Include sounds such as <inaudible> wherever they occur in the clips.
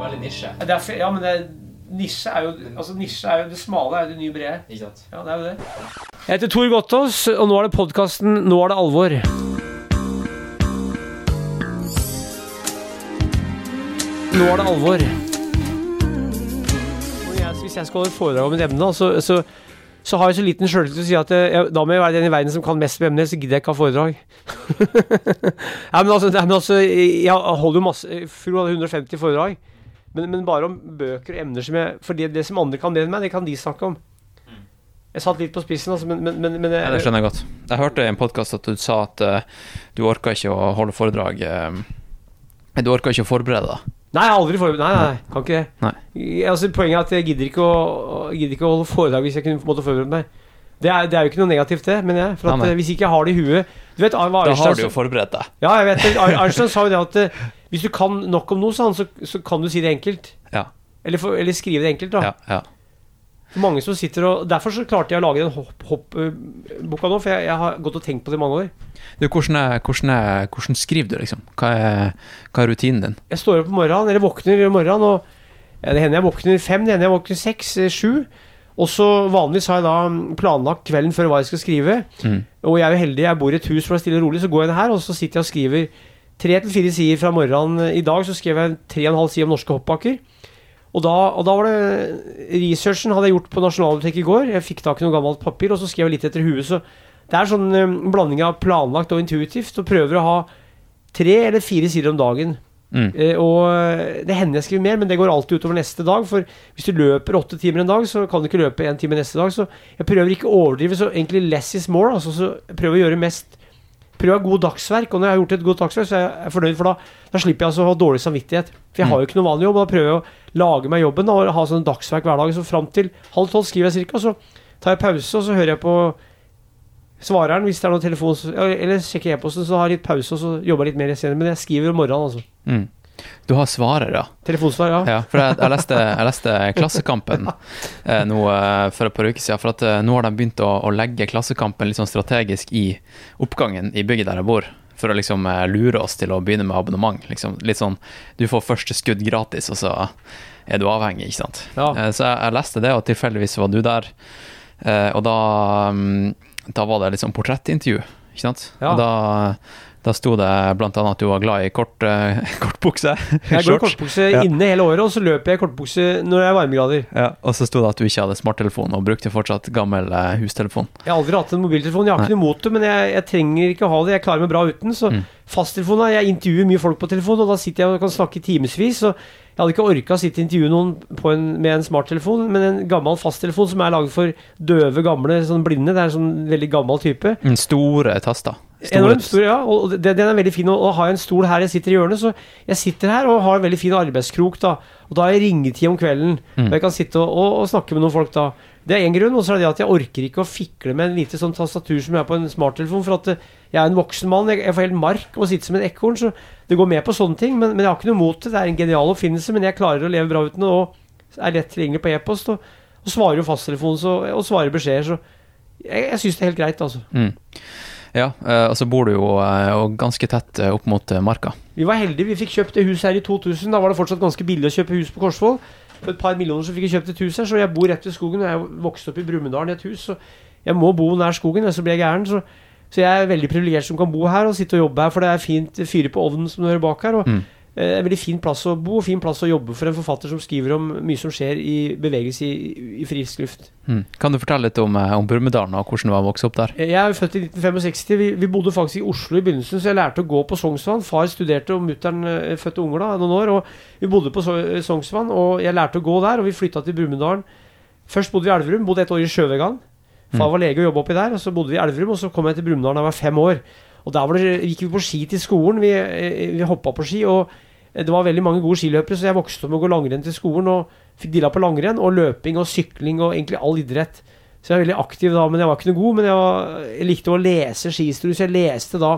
jo veldig nisje. Det er, ja, men det nisje er jo Altså nisje er jo Det smale er jo det nye brede. Ikke sant? Ja, det er jo det. Jeg heter Tor Gottaas, og nå er det podkasten Nå er det alvor. Nå er det alvor. Jeg, hvis jeg skal holde foredrag om et emne, så, så, så har jeg så liten sjøltillit til å si at eh, jeg, da må jeg være den i verden som kan mest om emnet, så gidder jeg ikke ha foredrag. <laughs> nei, men altså, men altså jeg holder jo masse Fru hadde 150 foredrag. Men, men bare om bøker og emner som jeg For det, det som andre kan bedre enn meg, det kan de snakke om. Jeg satt litt på spissen, altså, men, men, men, jeg, Ja, det skjønner jeg godt. Jeg hørte i en podkast at du sa at uh, du orka ikke å holde foredrag uh, Du orka ikke å forberede deg. Nei, jeg har aldri forberedt Nei, nei, kan ikke det. Nei. Jeg- Altså, poenget er at jeg gidder ikke å, gidder ikke å holde foredrag hvis jeg kunne på en måte forberedt meg. Det er, det er jo ikke noe negativt, det, mener jeg. For at, Nei, nei. eh, hvis ikke jeg har det i huet Du vet, Da har du jo forberedt deg. Ja, jeg vet det. Einstein sa jo det at hvis du kan nok om noe, sa han, så, så kan du si det enkelt. Ja. Eller, for, eller skrive det enkelt, da. Ja, ja. Mange som sitter og Derfor så klarte jeg å lage den hopp-boka nå, for jeg, jeg har gått og tenkt på det i mange år. Du, hvordan, er, hvordan, er, hvordan skriver du, liksom? Hva er, hva er rutinen din? Jeg står opp om morgenen, eller våkner om morgenen, og ja, det hender jeg våkner fem, det hender jeg våkner seks, eh, sju. Og så vanligvis har jeg da mm, planlagt kvelden før hva jeg skal skrive. Mm. Og jeg er jo heldig, jeg bor i et hus hvor det er stille og rolig, så går jeg ned her, og så sitter jeg og skriver tre til fire sider fra morgenen. I dag så skrev jeg tre og en halv side om norske hoppbakker. Og da, og da var det Researchen hadde jeg gjort på Nasjonalbiblioteket i går. Jeg fikk tak i noe gammelt papir, og så skrev jeg litt etter huet. Så det er sånn um, blanding av planlagt og intuitivt, og prøver å ha tre eller fire sider om dagen. Mm. Uh, og eh, det hender jeg skriver mer, men det går alltid utover neste dag. For hvis du løper åtte timer en dag, så kan du ikke løpe en time neste dag. Så jeg prøver ikke å overdrive, så egentlig less is more. Altså, så jeg prøver å gjøre mest Prøve å ha god dagsverk. Og når jeg har gjort et godt dagsverk, så er jeg fornøyd, for da, da slipper jeg altså å ha dårlig samvittighet. For jeg har jo ikke noe vanlig jobb, og da prøver jeg å lage meg jobben og ha sånn dagsverk hver dag. Så fram til halv tolv skriver jeg cirka, så tar jeg pause, og så hører jeg på svareren hvis det er noen telefon Eller sjekker e-posten, så har jeg litt pause, og så jobber jeg litt mer senere. Men jeg skriver om morgenen, altså. Mm. Du har svarer, ja. Telefonsvar, ja. ja for jeg, jeg, leste, jeg leste Klassekampen <laughs> eh, nå eh, for et par uker siden. For at eh, nå har de begynt å, å legge Klassekampen litt sånn strategisk i oppgangen i bygget der jeg bor. For å liksom eh, lure oss til å begynne med abonnement. Liksom, litt sånn du får første skudd gratis, og så er du avhengig, ikke sant. Ja. Eh, så jeg, jeg leste det, og tilfeldigvis var du der. Eh, og da, mm, da var det sånn portrettintervju, ikke sant. Ja. Og da, da sto det annet at du var glad i kort, eh, <laughs> kortbukse. Jeg går i kortbukse Ja. inne hele året, og så løper jeg i kortbukse når jeg er varmegrader. Ja, og så sto det at du ikke hadde smarttelefon og brukte fortsatt gammel eh, hustelefon. Jeg har aldri hatt en mobiltelefon. Jeg har ikke noe imot det, men jeg, jeg trenger ikke å ha det. Jeg klarer meg bra uten. Så Mm. fasttelefon er- Jeg intervjuer mye folk på telefon, og da sitter jeg og kan snakke i timevis. Så jeg hadde ikke orka å sitte og intervjue noen på en, med en smarttelefon, men en gammel fasttelefon som er laget for døve, gamle, sånn blinde. Det er en sånn veldig gammel type. Mm, Store taster. Enormt stor, ja. Og det- den er veldig fin. Og, og har jeg en stol her jeg sitter i hjørnet, så jeg sitter her og har en veldig fin arbeidskrok, da. Og da har jeg ringetid om kvelden. Mm. Og jeg kan sitte og, og, og snakke med noen folk da. Det er én grunn, og så er det at jeg orker ikke å fikle med en lite sånn tastatur som jeg har på en smarttelefon, for at eh, jeg er en voksen mann. Jeg, jeg får helt mark av å sitte som en ekorn, så det går med på sånne ting. Men, men jeg har ikke noe mot det. Det er en genial oppfinnelse, men jeg klarer å leve bra uten det, og er lett tilgjengelig på e-post. Og, og svarer jo fasttelefonen så, og svarer beskjeder, så jeg, jeg syns det er helt greit, altså. Mm. Ja, eh, og så bor du jo eh, ganske tett eh, opp mot marka. Vi var heldige, vi fikk kjøpt det huset her i 2000. Da var det fortsatt ganske billig å kjøpe hus på Korsvoll. For et par millioner så fikk jeg kjøpt et hus her, så jeg bor rett ved skogen. Og jeg vokste opp i Brumunddal i et hus, så jeg må bo nær skogen, ellers så blir jeg gæren. Så, så jeg er veldig privilegert som kan bo her og sitte og jobbe her, for det er fint fyre på ovnen som du hører bak her. Og Mm. Eh, en veldig fin plass å bo fin plass å jobbe for en forfatter som skriver om mye som skjer i bevegelse i, i frisk luft. Mm. Kan du fortelle litt om, eh, om Brumunddal og hvordan det var å vokse opp der? Jeg er født i 1965. Vi, vi bodde faktisk i Oslo i begynnelsen, så jeg lærte å gå på Sognsvann. Far studerte, og mutter'n eh, fødte unger da, noen år. Og vi bodde på Sognsvann, og jeg lærte å gå der. Og vi flytta til Brumunddalen. Først bodde vi i Elverum, bodde et år i Sjøvegan. Far Mm. var lege og jobba oppi der. Og så bodde vi i Elverum, og så kom jeg til Brumunddal da jeg var fem år. Og der var det, gikk vi på ski til skolen. Vi, eh, vi hoppa på ski. og det var veldig mange gode skiløpere, så jeg vokste opp med å gå langrenn til skolen. Og fikk dilla på langrenn og løping og sykling og egentlig all idrett. Så jeg var veldig aktiv da, men jeg var ikke noe god. Men jeg, var, jeg likte å lese skihistorie, så jeg leste da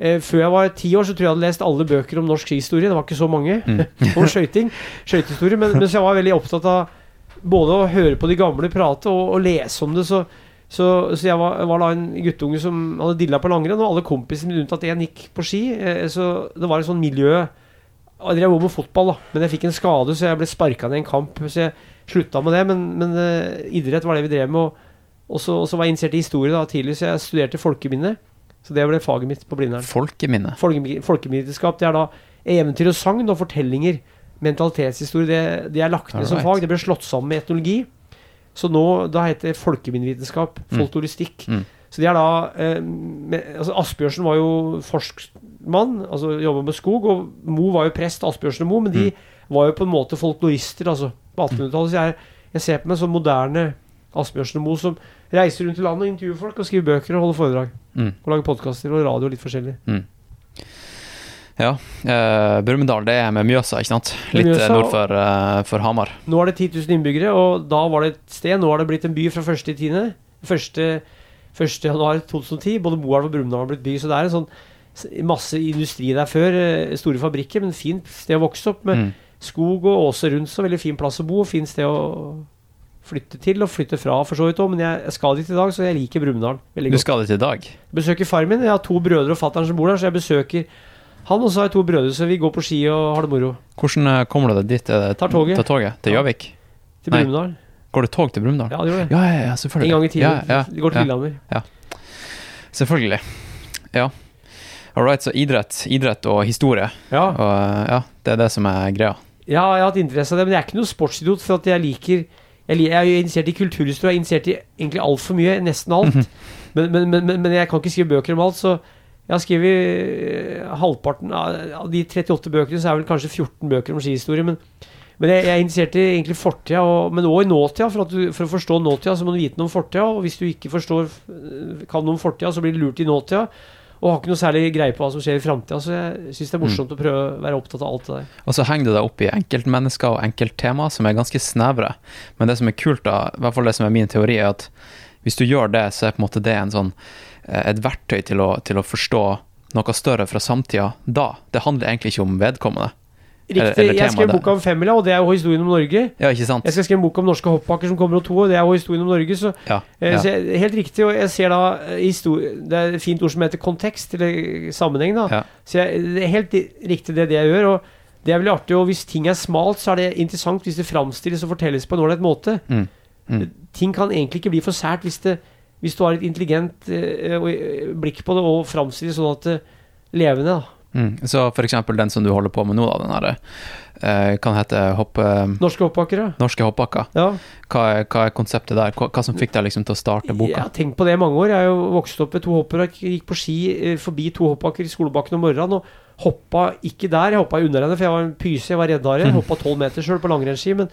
eh, Før jeg var ti år, så tror jeg jeg hadde lest alle bøker om norsk skihistorie. Det var ikke så mange. Mm. <laughs> om skøyting. Skøytehistorie. Men, men så jeg var veldig opptatt av både å høre på de gamle prate og, og lese om det. Så, så, så jeg var, var da en guttunge som hadde dilla på langrenn, og alle kompisene mine unntatt én gikk på ski. Eh, så det var et sånt miljø jeg drev også med fotball, da. Men jeg fikk en skade, så jeg ble sparka ned i en kamp. Så jeg slutta med det. Men, men eh, idrett var det vi drev med. Og, og, så, og så var jeg interessert i historie da tidlig, så jeg studerte folkeminne. Så det ble faget mitt på Blindern. Folkeminne. Folke- Folkeminnevitenskap, det er da eventyr og sagn og fortellinger. Mentalitetshistorie, det, det er lagt ned som fag. Det ble slått sammen med etnologi. Så nå, da heter det folkeminnevitenskap. Mm. Folkloristikk. Mm. Så de er da eh, med, altså Asbjørnsen var jo forskmann, altså jobba med skog, og Mo var jo prest, Asbjørnsen og Mo, men de var jo på en måte folklorister altså, på 1800-tallet. Så jeg, jeg ser på meg som moderne Asbjørnsen og Mo som reiser rundt i landet og intervjuer folk og skriver bøker og holder foredrag. Mm. Og lager podkaster og radio og litt forskjellig. Ja. Uh, Brumunddal, det er med Mjøsa, ikke sant? Litt Mjøsa, eh, nord for, uh, for Hamar. Nå er det 10 000 innbyggere, og da var det et sted. Nå har det blitt en by fra 1. i 10. 1. 1. januar 2010. Både Moelv og Brumunddal har blitt by, så det er en sånn masse industri der før. Store fabrikker, men fint sted å vokse opp med. Mm. Skog og åse rundt, så veldig fin plass å bo, fint sted å flytte til, og flytte fra for så vidt òg, men jeg skal dit i dag, så jeg liker Brumunddal veldig godt. Du skal dit i dag? Besøker far min, jeg har to brødre og fatter'n som bor der, så jeg besøker han, også har to brødre, så vi går på ski og har det moro. Hvordan eh, kommer du deg dit? Er det- Tar toget. Tar toget til. Gjøvik? Til Nei. Brumunddal. Går det tog til Brumunddal? Ja, det gjør det. Ja, ja, ja, selvfølgelig. En gang i tiden. Ja, ja, Det går til ja. Lillehammer. Selvfølgelig. Ja. All right, så idrett, idrett og historie. Ja. Og eh, ja, det er det som er greia. Ja, jeg har hatt interesse av det, men jeg er ikke noe sportsidiot. For at jeg liker Jeg, li- jeg er jo interessert i kulturhistorie, jeg er interessert i egentlig altfor mye. Nesten alt. Mhm. men, men, men, men, men jeg kan ikke skrive bøker om alt, så jeg har skrevet eh, halvparten av, de 38 bøkene, så er det vel kanskje 14 bøker om skihistorie. Men, men jeg, jeg er interessert i egentlig fortida, og- men òg i nåtida. For, at du, for å forstå nåtida, så må du vite noe om fortida. Og hvis du ikke forstår, eh, kan noe om fortida, så blir du lurt i nåtida. Og har ikke noe særlig greie på hva som skjer i framtida. Så jeg syns det er morsomt å prøve å være opptatt av alt det der. Og så henger du deg opp i enkeltmennesker og enkelttema som er ganske snevre. Men det som er kult, da, i hvert fall det som er min teori, er at hvis du gjør det, så er på en måte det en sånn, et verktøy til å, til å forstå noe større fra samtida da. Det handler egentlig ikke om vedkommende. Riktig. eller jeg skrev bok om femmila, og det er jo historien om Norge. Ja, ikke sant? Jeg skal skrive en bok om norske hoppbakker som kommer om to år, det er jo historien om Norge. Så, Ja, eh, ja. så jeg, helt riktig, og jeg ser da eh, Det er et fint ord som heter kontekst, eller sammenheng, da. Ja. Så jeg, det er helt riktig det, det jeg gjør. Og det er veldig artig, og hvis ting er smalt, så er det interessant hvis det framstilles og fortelles på en ålreit måte. Mm. Mm. Ting kan egentlig ikke bli for sært hvis, det, hvis du har et intelligent eh, eh, blikk på det, og framstiller sånn at det levende, da. Mm. Så eksempel den som du holder på med nå, da, den her, eh, kan hete hopp, Norske Norske hoppbakkere. Norske hoppbakker. Ja. Hva hva er konseptet der? Hva, hva som fikk deg liksom til å starte boka? Jeg har tenkt på det i mange år. Jeg er jo vokst opp med to hopper og gikk på ski eh, forbi to hoppbakker i skolebakken om morgenen. Og hoppa ikke der, jeg hoppa i underrennet, for jeg var en pyse, jeg var reddare. Jeg <laughs> Hoppa tolv meter sjøl på langrennsski. Men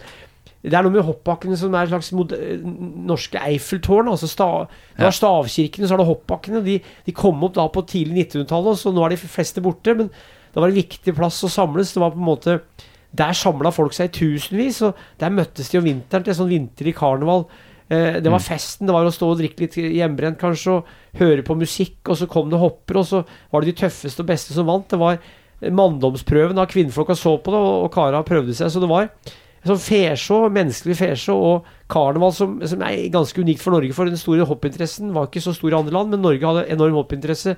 det er noe med hoppbakkene som er en slags mod norske Eiffeltårn. Altså stav, det var stavkirkene, så er det hoppbakkene. De, de kom opp da på tidlig 1900-tallet, så nå er de fleste borte. Men det var en viktig plass å samles. Det var på en måte Der samla folk seg i tusenvis, og der møttes de om vinteren til sånn vinterlig karneval. Eh, det var Mm. festen. Det var å stå og drikke litt hjemmebrent, kanskje, og høre på musikk, og så kom det hoppere, og så var det de tøffeste og beste som vant. Det var manndomsprøven da kvinnfolka så på det, og, og kara prøvde seg. Så det var sånn fesjå, menneskelig fesjå og karneval som, som er ganske unikt for Norge. For den store hoppinteressen var ikke så stor i andre land, men Norge hadde enorm hoppinteresse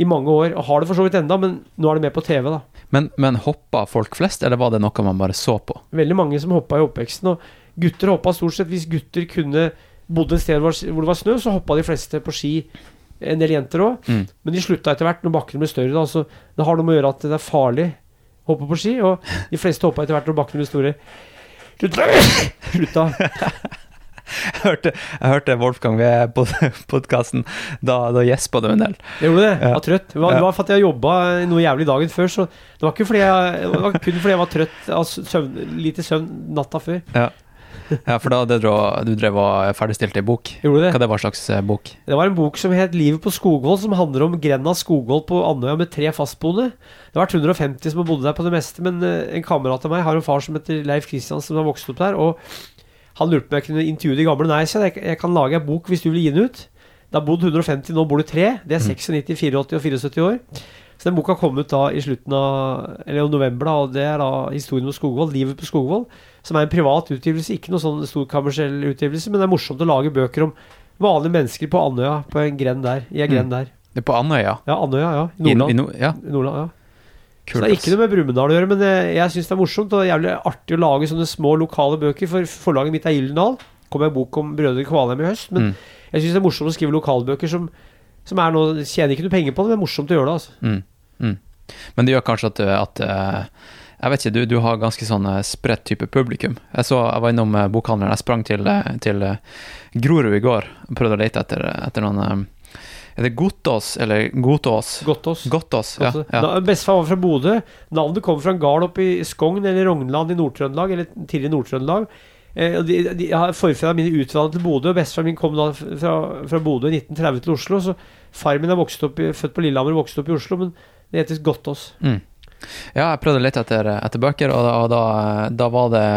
i mange år, og har det for så vidt enda, men nå er det med på TV, da. Men, men hoppa folk flest, eller var det noe man bare så på? Veldig mange som hoppa i oppveksten. Og gutter hoppa stort sett Hvis gutter kunne bodde et sted hvor det var snø, så hoppa de fleste på ski. En del jenter òg. Mm. Men de slutta etter hvert når bakkene ble større. Da. Så det har noe med å gjøre at det er farlig å hoppe på ski. Og de fleste hoppa etter hvert når bakkene ble store. Slutta. <laughs> Jeg hørte, jeg hørte Wolfgang ved podkasten. Da, da gjespa du en del. Jeg gjorde det. Jeg var trøtt. Det var, det var for at jeg jobba noe jævlig dagen før. Så det var ikke fordi jeg Det var kun fordi jeg var trøtt av søvn, lite søvn natta før. Ja, for da hadde du, du drev og ferdigstilte ei bok. Gjorde det. Hva det var slags eh, bok? Det var en bok som het 'Livet på Skogvoll', som handler om grenda Skogvoll på Andøya med tre fastboende. Det har vært 150 som har bodd der på det meste, men eh, en kamerat av meg har en far som heter Leif Kristiansen, som har vokst opp der. Og han lurte på om jeg kunne intervjue de gamle. Nei, sa jeg, jeg kan lage en bok hvis du vil gi den ut. Det har bodd 150, nå bor det tre. Det er 96, 84 og 74 år. Så den boka kom ut da i slutten av Eller i november, da, og det er da historien om Skogvold, Livet på Skogvold, Som er en privat utgivelse, ikke noe sånn stor kommersiell utgivelse, men det er morsomt å lage bøker om vanlige mennesker på Andøya, på en grend der. I en grend der. Det er på Andøya. Ja, Andøya, ja. I, i Nordland. no, ja, Nordland, ja. Så det er ikke noe med Brumunddal å gjøre, men jeg, jeg syns det er morsomt og jævlig artig å lage sånne små lokale bøker. For forlaget mitt er Gyldendal. Kommer en bok om Brødre Kvalheim i høst. Men Mm. jeg syns det er morsomt å skrive lokalbøker som, som er noe Tjener ikke noe penger på det, men det er morsomt å gjøre det. altså Mm. Mm. Men det gjør kanskje at, at eh, Jeg vet ikke, du, du har ganske sånn eh, spredt type publikum. Jeg så, jeg var innom eh, bokhandleren. Jeg sprang til, eh, til eh, Grorud i går og prøvde å lete etter, etter noen eh, Er det Gotås? eller Gotås? Gottås. Gottaas, ja. Ja. Bestefar var fra Bodø. Navnet kommer fra en gard oppe i Skogn eller Rognland i Nord-Trøndelag, eller tidligere Nord-Trøndelag. Eh, de, de, har Forfedrene mine utvandret til Bodø, og bestefaren min kom da fra, fra Bodø i 1930 til Oslo. Så far min er i, født på Lillehammer og vokst opp i Oslo, men det heter Gottaas. Mm. ja, jeg prøvde litt etter, etter bøker, og, da, og da, da var det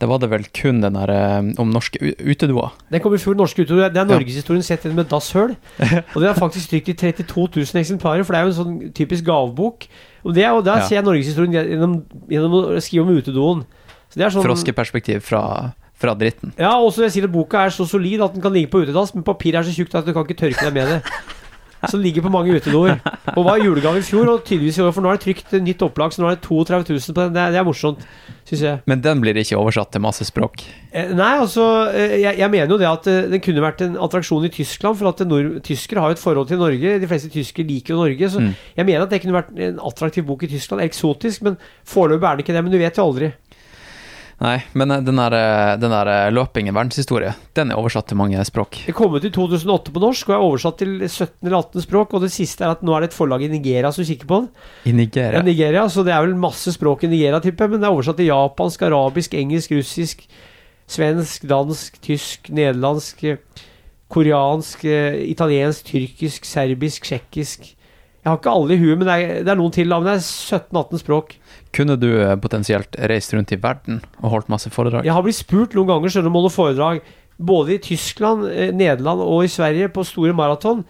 da var det vel kun den der eh, om norske utedoer. Den kom i fjor, norske utedoer. Det er Ja. norgeshistorien sett gjennom et dasshøl. <laughs> Og den er faktisk trykt i 32 000 eksemplarer, for det er jo en sånn typisk gavebok. Og, det, og der Ja. ser jeg norgeshistorien gjennom, gjennom å skrive om utedoen. Så sånn Froskeperspektiv fra, fra dritten. Ja, og også jeg sier at boka er så solid at den kan ligge på utedass, men papiret er så tjukt at du kan ikke tørke deg med det. Så den ligger på mange utedoer. Og var julegave i fjor, og tydeligvis i år, for nå er det trykt nytt opplag, så nå er det 32 000 på den. Det er, det er morsomt, syns jeg. Men den blir ikke oversatt til masse språk. Eh, Nei, altså eh, jeg, jeg mener jo det at eh, den kunne vært en attraksjon i Tyskland, for at tyskere har jo et forhold til Norge. De fleste tyskere liker jo Norge, så Mm. jeg mener at det kunne vært en attraktiv bok i Tyskland. Eksotisk, men foreløpig er den ikke det. Men du vet jo aldri. Nei, men eh, den der, eh, den der eh, løpingen verdenshistorie, den er oversatt til mange språk. Det kom ut i 2008 på norsk og er oversatt til 17 eller 18 språk. Og det siste er at nå er det et forlag i Nigeria som kikker på den. I Ja. Nigeria. Nigeria, Så det er vel masse språk i Nigeria, tipper jeg. Men det er oversatt til japansk, arabisk, engelsk, russisk, svensk, dansk, tysk, nederlandsk, koreansk, italiensk, tyrkisk, serbisk, tsjekkisk. Jeg har ikke alle i huet, men det er, det er noen til. Men det er 17-18 språk. Kunne du eh, potensielt reist rundt i verden og holdt masse foredrag? Jeg har blitt spurt noen ganger om å holde foredrag både i Tyskland, eh, Nederland og i Sverige på store maraton.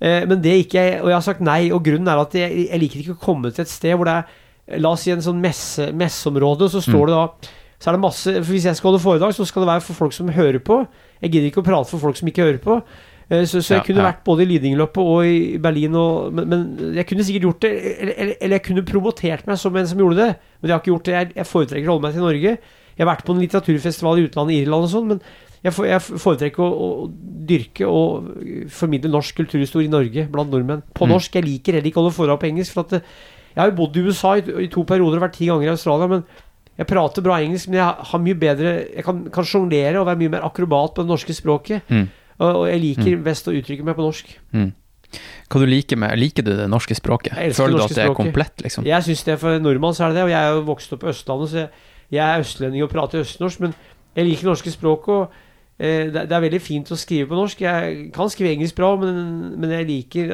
Eh, men det ikke jeg, og jeg har sagt nei. Og grunnen er at jeg, jeg liker ikke å komme til et sted hvor det er La oss si en sånn messe, messeområde, så står Mm. det da så er det masse, for Hvis jeg skal holde foredrag, så skal det være for folk som hører på. Jeg gidder ikke å prate for folk som ikke hører på. Eh, Så, så jeg Ja, kunne vært både i Lidingløpet og i Berlin, og, men, men jeg kunne sikkert gjort det. Eller, eller, eller jeg kunne promotert meg som en som gjorde det, men jeg har ikke gjort det. Jeg, jeg foretrekker å holde meg til Norge. Jeg har vært på en litteraturfestival i utlandet, Irland og sånn, men jeg, for, jeg foretrekker å, å dyrke og formidle norsk kulturhistorie i Norge blant nordmenn. På Mm. norsk. Jeg liker heller ikke å holde foredrag på engelsk. For at det, jeg har jo bodd i USA i, i to perioder og vært ti ganger i Australia, men jeg prater bra engelsk, men jeg har mye bedre Jeg kan, kan sjonglere og være mye mer akrobat på det norske språket. Mm. Og, jeg liker best å uttrykke meg på norsk. Mm. Hva du liker med Liker du det norske språket? Jeg Føler du at det er komplett, liksom? Jeg syns det for nordmann så er det det, og jeg er jo vokst opp på Østlandet, så jeg, jeg er østlending og prater østnorsk, men jeg liker det norske språket, og eh, det, det er veldig fint å skrive på norsk. Jeg kan skrive engelsk bra, men, men jeg liker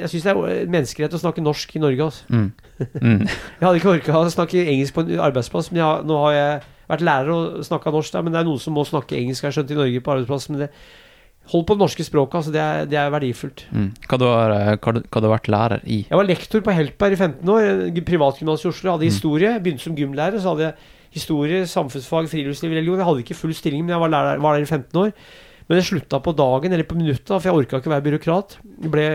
Jeg syns det er menneskerett å snakke norsk i Norge, altså. Mm. Mm. <laughs> Jeg hadde ikke orka å snakke engelsk på en arbeidsplass, men jeg, nå har jeg vært lærer og snakka norsk der, men det er noen som må snakke engelsk, har skjønt, i Norge på arbeidsplass, men det Hold på det norske språket, altså. Det er, det er verdifullt. Mm. Hva, du har, eh, hva, du- hva du har vært lærer i? Jeg var lektor på Heltberg i 15 år, en privatgymnas i Oslo. Jeg hadde Mm. historie. Begynte som gymlærer, så hadde jeg historie, samfunnsfag, friluftsliv, religion. Jeg hadde ikke full stilling, men jeg var, lærer, var der i 15 år. Men jeg slutta på dagen eller på minuttet, for jeg orka ikke å være byråkrat. Det ble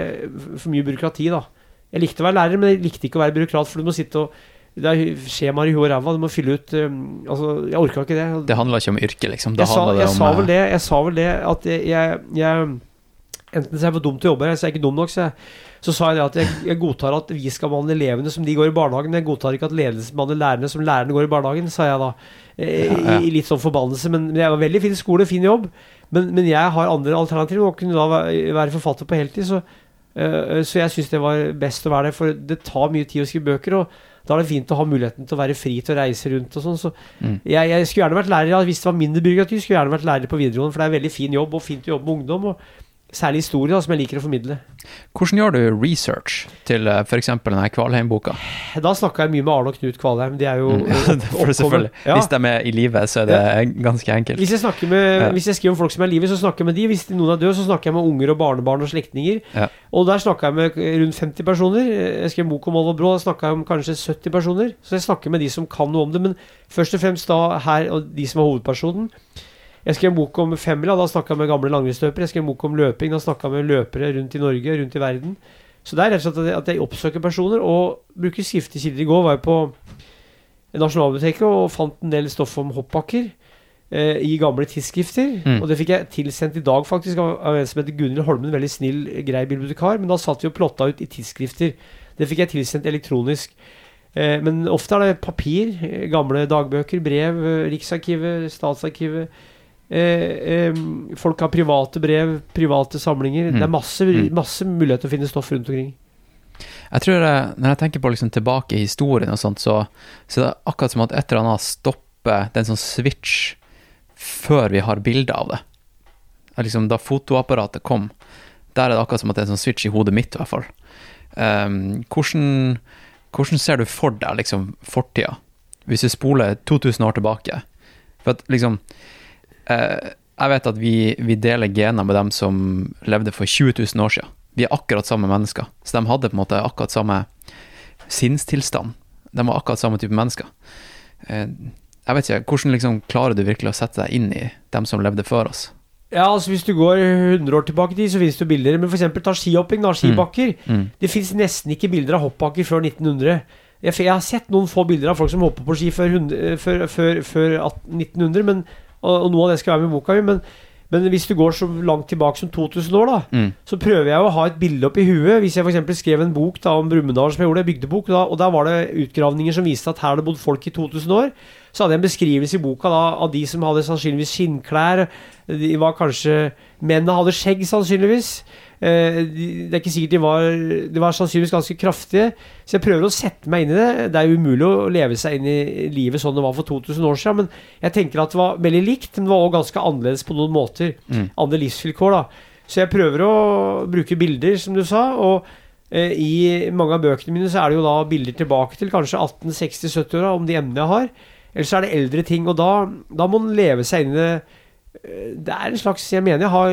for mye byråkrati, da. Jeg likte å være lærer, men jeg likte ikke å være byråkrat, for du må sitte og Det er skjemaer i huet og ræva, du må fylle ut um, Altså, jeg orka ikke det. Det handler ikke om yrke, liksom. Det Jeg, sa, jeg om sa vel eh, det, jeg sa vel det at jeg, jeg, jeg Enten så er jeg for dum til å jobbe her, eller så er jeg ikke dum nok. Så, så sa jeg det at jeg, jeg godtar at vi skal behandle elevene som de går i barnehagen, jeg godtar ikke at ledelsen behandler lærerne som lærerne går i barnehagen, sa jeg da. I, Ja, ja. I, litt sånn forbannelse. Men, men jeg var veldig fin skole, fin jobb. Men, men jeg har andre alternativer, og kunne da være være forfatter på heltid. Så, uh, så jeg syns det var best å være det, for det tar mye tid å skrive bøker. og da er det fint å ha muligheten til å være fri til å reise rundt og sånn. Så Mm. jeg, jeg skulle gjerne vært lærer, ja, hvis det var mindre byråkrati, skulle jeg gjerne vært lærer på videregående, for det er en veldig fin jobb, og fint å jobbe med ungdom. Og særlig historie, da, som jeg liker å formidle. Hvordan gjør du research til uh, f.eks. denne Kvalheim-boka? Da snakka jeg mye med Arne og Knut Kvalheim. De er jo Mm. <laughs> Selvfølgelig. Ja. Hvis de er i live, så er det ganske enkelt. Hvis jeg, med, Ja. hvis jeg skriver om folk som er i live, så snakker jeg med de. Hvis noen er død, så snakker jeg med unger og barnebarn og slektninger. Ja. Og der snakka jeg med rundt 50 personer. Jeg skrev bok om Olv og Brå, da snakka jeg om kanskje 70 personer. Så jeg snakker med de som kan noe om det, men først og fremst da her, og de som er hovedpersonen. Jeg skrev en bok om femmila, da snakka jeg med gamle langrennsløpere. Jeg skrev en bok om løping, da snakka jeg med løpere rundt i Norge, rundt i verden. Så det er rett og slett at jeg, oppsøker personer og bruker skriftlige kilder. I går var jeg på Nasjonalbiblioteket og fant en del stoff om hoppbakker eh, i gamle tidsskrifter. Mm. Og det fikk jeg tilsendt i dag, faktisk, av, en som heter Gunhild Holmen. Veldig snill, grei bibliotekar. Men da satt vi og plotta ut i tidsskrifter. Det fikk jeg tilsendt elektronisk. Eh, men ofte er det papir. eh, Gamle dagbøker, brev. eh, Riksarkivet, Statsarkivet. Eh, eh, folk har private brev, private samlinger. Mm. Det er masse, Mm. masse mulighet til å finne stoff rundt omkring. Jeg tror jeg, Når jeg tenker på liksom tilbake i historien, og sånt, så, så det er akkurat som at et eller annet stopper den sånn switch før vi har bilde av det. Liksom, da fotoapparatet kom, der er det akkurat som at det er en sånn switch i hodet mitt, i hvert fall. Um, hvordan, hvordan ser du for deg liksom, fortida, hvis du spoler 2000 år tilbake? For at liksom eh, Jeg vet at vi, vi deler gener med dem som levde for 20 000 år siden. Vi er akkurat samme mennesker, så de hadde på en måte akkurat samme sinnstilstand. De var akkurat samme type mennesker. Eh, jeg vet ikke, Hvordan liksom klarer du virkelig å sette deg inn i dem som levde før oss? Ja, altså Hvis du går 100 år tilbake i tid, så finnes det bilder. Men f.eks. ta skihopping, da. Skibakker. Mm. Det fins nesten ikke bilder av hoppbakker før 1900. Jeg, jeg har sett noen få bilder av folk som hopper på ski før, 100, før, før, før 1900, men, og, og noe av det skal være med i boka mi. Men, men hvis du går så langt tilbake som 2000 år, da, Mm. så prøver jeg å ha et bilde oppi huet. Hvis jeg f.eks. skrev en bok da, om Brumunddal, som jeg gjorde, bygdebok, da, og der var det utgravninger som viste at her hadde bodd folk i 2000 år, så hadde jeg en beskrivelse i boka da, av de som hadde sannsynligvis skinnklær. De var kanskje Mennene hadde skjegg, sannsynligvis. Eh, de, det er ikke sikkert de var De var sannsynligvis ganske kraftige. Så jeg prøver å sette meg inn i det. Det er jo umulig å leve seg inn i livet sånn det var for 2000 år siden. Men jeg tenker at det var veldig likt, men det var også ganske annerledes på noen måter. Mm. Andre livsvilkår, da. Så jeg prøver å bruke bilder, som du sa. Og eh, i mange av bøkene mine så er det jo da bilder tilbake til kanskje 1860-70-åra om de emnene jeg har. Ellers så er det eldre ting, og da, da må man leve seg inn i det. Eh, Det er en slags Jeg mener jeg har,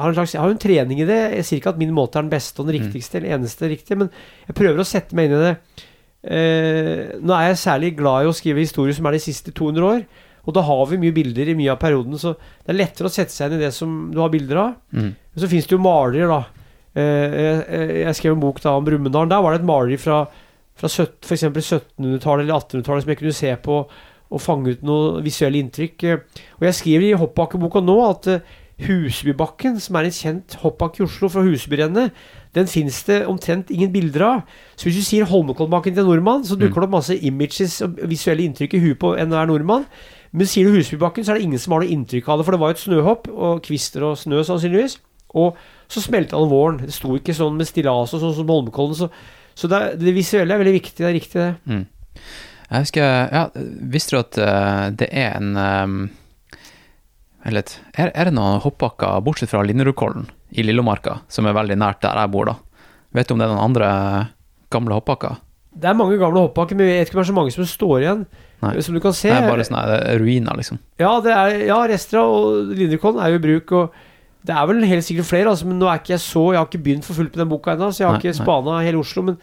har en slags Jeg har en trening i det. Jeg sier ikke at min måte er den beste og den riktigste, eller eneste riktige, men jeg prøver å sette meg inn i det. Eh, nå er jeg særlig glad i å skrive historier som er de siste 200 år. Og da har vi mye bilder i mye av perioden, så det er lettere å sette seg inn i det som du har bilder av. Mm. Så fins det jo malerier, da. Eh, jeg, jeg skrev en bok da om Brumunddal. Der var det et maleri fra, fra f.eks. 1700-tallet eller 1800-tallet som jeg kunne se på og fange ut noe visuelle inntrykk. Eh, Og jeg skriver i hoppbakkeboka nå at eh, Husbybakken, som er en kjent hoppbakke i Oslo fra Husbyrennet, den fins det omtrent ingen bilder av. Så hvis du sier Holmenkollbakken til en nordmann, så dukker det opp masse images og visuelle inntrykk i huet på enhver nordmann. Men sier du Husbybakken, så er det ingen som har noe inntrykk av det, for det var jo et snøhopp, og kvister og snø sannsynligvis. Og så smelta den våren. Det sto ikke sånn med stillas og sånn som Holmenkollen. Så, så det, det visuelle er veldig viktig. Det er riktig, det. Mm. Jeg husker ja, Visste du at eh, det er en um. Er, er det noen hoppbakker, bortsett fra Linderudkollen i Lillomarka, som er veldig nært der jeg bor, da? Vet du om det er noen andre gamle hoppbakker? Det er mange gamle hoppbakker, men jeg vet ikke om det er så mange som står igjen. Nei. Som du kan se. Det er bare sånne eh, ruiner, liksom. Ja, det er, ja rester av og Linderkollen er jo i bruk. Og det er vel helt sikkert flere, altså, men nå er ikke jeg så Jeg har ikke begynt for fullt med den boka ennå, så jeg har Nei, ikke spana hele Oslo. Men,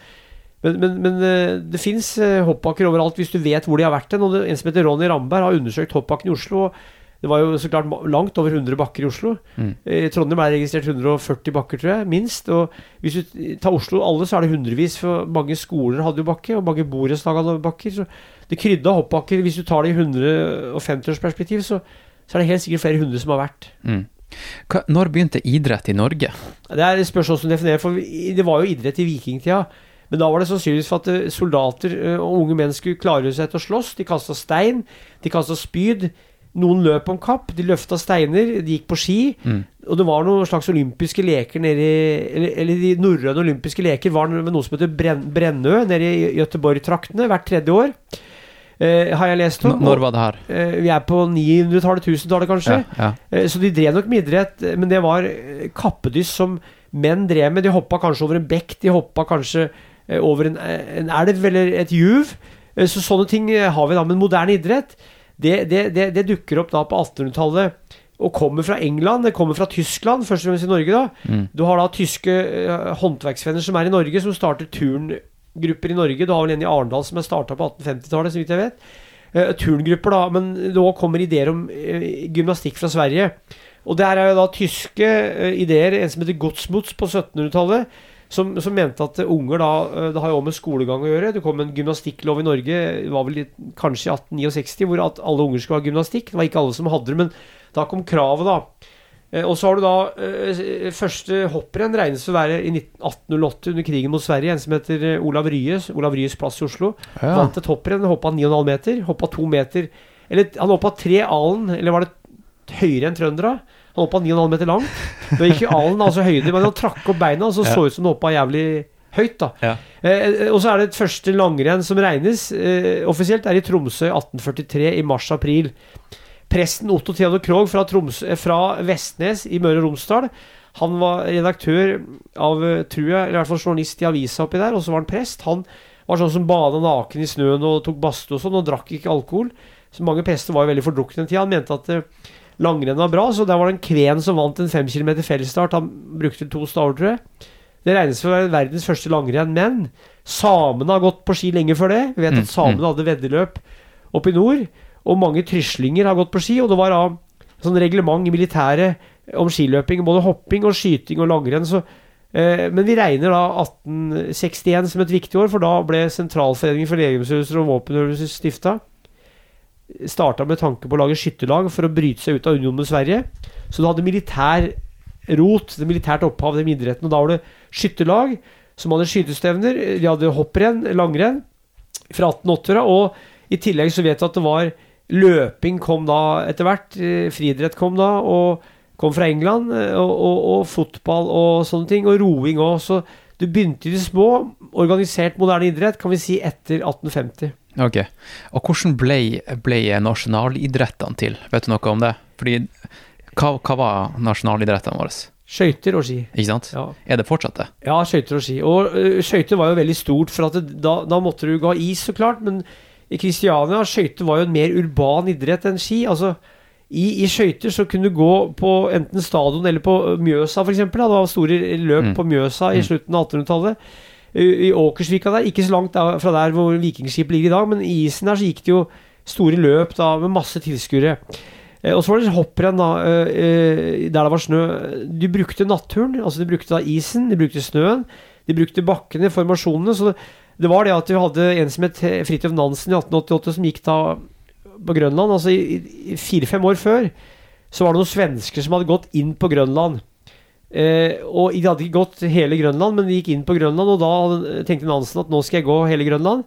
men, men, men eh, det fins hoppbakker overalt hvis du vet hvor de har vært hen. Og det, en som heter Ronny Ramberg har undersøkt hoppbakken i Oslo. Og det var jo så klart langt over 100 bakker i Oslo. Mm. I Trondheim er det registrert 140 bakker, tror jeg, minst. Og hvis du tar Oslo alle, så er det hundrevis. For mange skoler hadde jo bakke, og mange borettslag hadde bakker. Så det krydda hoppbakker. Hvis du tar det i 150-årsperspektiv, så, så er det helt sikkert flere hundre som har vært. Mm. Hva, når begynte idrett i Norge? Det er et spørsmål som definerer, for det var jo idrett i vikingtida. Men da var det sannsynligvis for at eh, soldater eh, og unge menn skulle klare seg til å slåss. De kasta stein, de kasta spyd. Noen løp om kapp, de løfta steiner, de gikk på ski. Mm. Og det var noen slags olympiske leker nede i Eller, eller de norrøne olympiske leker var med noe som heter Brenn, Brennø nede i Göteborg-traktene hvert tredje år. Eh, har jeg lest N om. når var det her? Eh, vi er på 900-tallet, 1000-tallet kanskje. Ja, ja. Eh, Så de drev nok med idrett, men det var eh, kappedyss som menn drev med. De hoppa kanskje over en bekk, de hoppa kanskje over en, eh, en elv eller et juv. Eh, Så sånne ting eh, har vi da. Men moderne idrett, det, det, det, det dukker opp da på 1800-tallet. Og kommer fra England, det kommer fra Tyskland, først og fremst i Norge. da Mm. Du har da tyske eh, håndverksvenner som er i Norge, som starter turngrupper i Norge. Du har vel en i Arendal som er starta på 1850-tallet, så vidt jeg vet. Uh, turngrupper, da. Men nå kommer ideer om uh, gymnastikk fra Sverige. Og der er jo da tyske uh, ideer, en som heter Godsmuts på 1700-tallet, som, som mente at unger da eh, Det har jo med skolegang å gjøre. Det kom en gymnastikklov i Norge det var vel kanskje i 1869 hvor at alle unger skulle ha gymnastikk. Det var ikke alle som hadde det, men da kom kravet, da. Eh, og så har du da eh, første hopprenn regnes å være i 1808 under krigen mot Sverige. En som heter Olav Rye. Olav Ryes plass i Oslo. Ja. Vant et hopprenn, hoppa 9,5 meter. Hoppa to meter Eller han hoppa tre alen, eller var det høyere enn trøndere? Han hoppa 9,5 meter langt. Da gikk alen altså høyde, men han trakk opp beina, og så Ja. så ut som han hoppa jævlig høyt, da. Ja. Eh, og så er det et første langrenn som regnes eh, offisielt, er i Tromsø i 1843, i mars-april. Presten Otto Theodor Krogh fra, eh, fra Vestnes i Møre og Romsdal. Han var redaktør av, eh, tror jeg, eller i hvert fall journalist i avisa oppi der, og så var han prest. Han var sånn som bada naken i snøen og tok badstue og sånn, og drakk ikke alkohol. Så mange prester var jo veldig fordrukne den tida. Han mente at eh, langrenn var bra, så der var det en kven som vant en fem kilometer fellesstart. Han brukte to staver, tror jeg. Det regnes for å være verdens første langrenn, men samene har gått på ski lenge før det. Vi vet Mm, at samene hadde veddeløp oppe i nord, og mange tryslinger har gått på ski, og det var da sånn reglement i militæret om skiløping, både hopping og skyting og langrenn, så eh, men vi regner da 1861 som et viktig år, for da ble Sentralforeningen for legemsøvelser og våpenøvelser stifta. Starta med tanke på å lage skytterlag for å bryte seg ut av unionen med Sverige. Så du hadde militær rot, det militært opphav, den idretten. Og da var det skytterlag som hadde skytestevner, de hadde hopprenn, langrenn, fra 1880-åra. Og i tillegg så vet du at det var løping kom da etter hvert. eh, Friidrett kom da, og kom fra England. eh, Og, og, og fotball og sånne ting. Og roing òg. Så du begynte i det små. Organisert moderne idrett kan vi si etter 1850. Ok. Og hvordan ble, ble nasjonalidrettene til? Vet du noe om det? Fordi, hva, hva var nasjonalidrettene våre? Skøyter og ski. Ikke sant? Ja. Er det fortsatt det? Ja, skøyter og ski. Og uh, skøyter var jo veldig stort, for det, da, da måtte du gå av is, så klart. Men i Kristiania, skøyter var jo en mer urban idrett enn ski. Altså, i, i skøyter så kunne du gå på enten stadion eller på Mjøsa, f.eks. Det var store løp Mm. på Mjøsa i Mm. slutten av 1800-tallet. I, Åkersvika der, ikke så langt fra der hvor Vikingskipet ligger i dag, men i isen der så gikk det jo store løp da med masse tilskuere. Eh, og så var det hopprenn da, eh, der det var snø. De brukte naturen, altså de brukte da isen, de brukte snøen, de brukte bakkene, formasjonene. Så det, var det at vi hadde en som het Fridtjof Nansen i 1888, som gikk da på Grønland. Altså i fire-fem år før så var det noen svensker som hadde gått inn på Grønland. Eh, og de hadde ikke gått hele Grønland, men de gikk inn på Grønland, og da tenkte Nansen at nå skal jeg gå hele Grønland.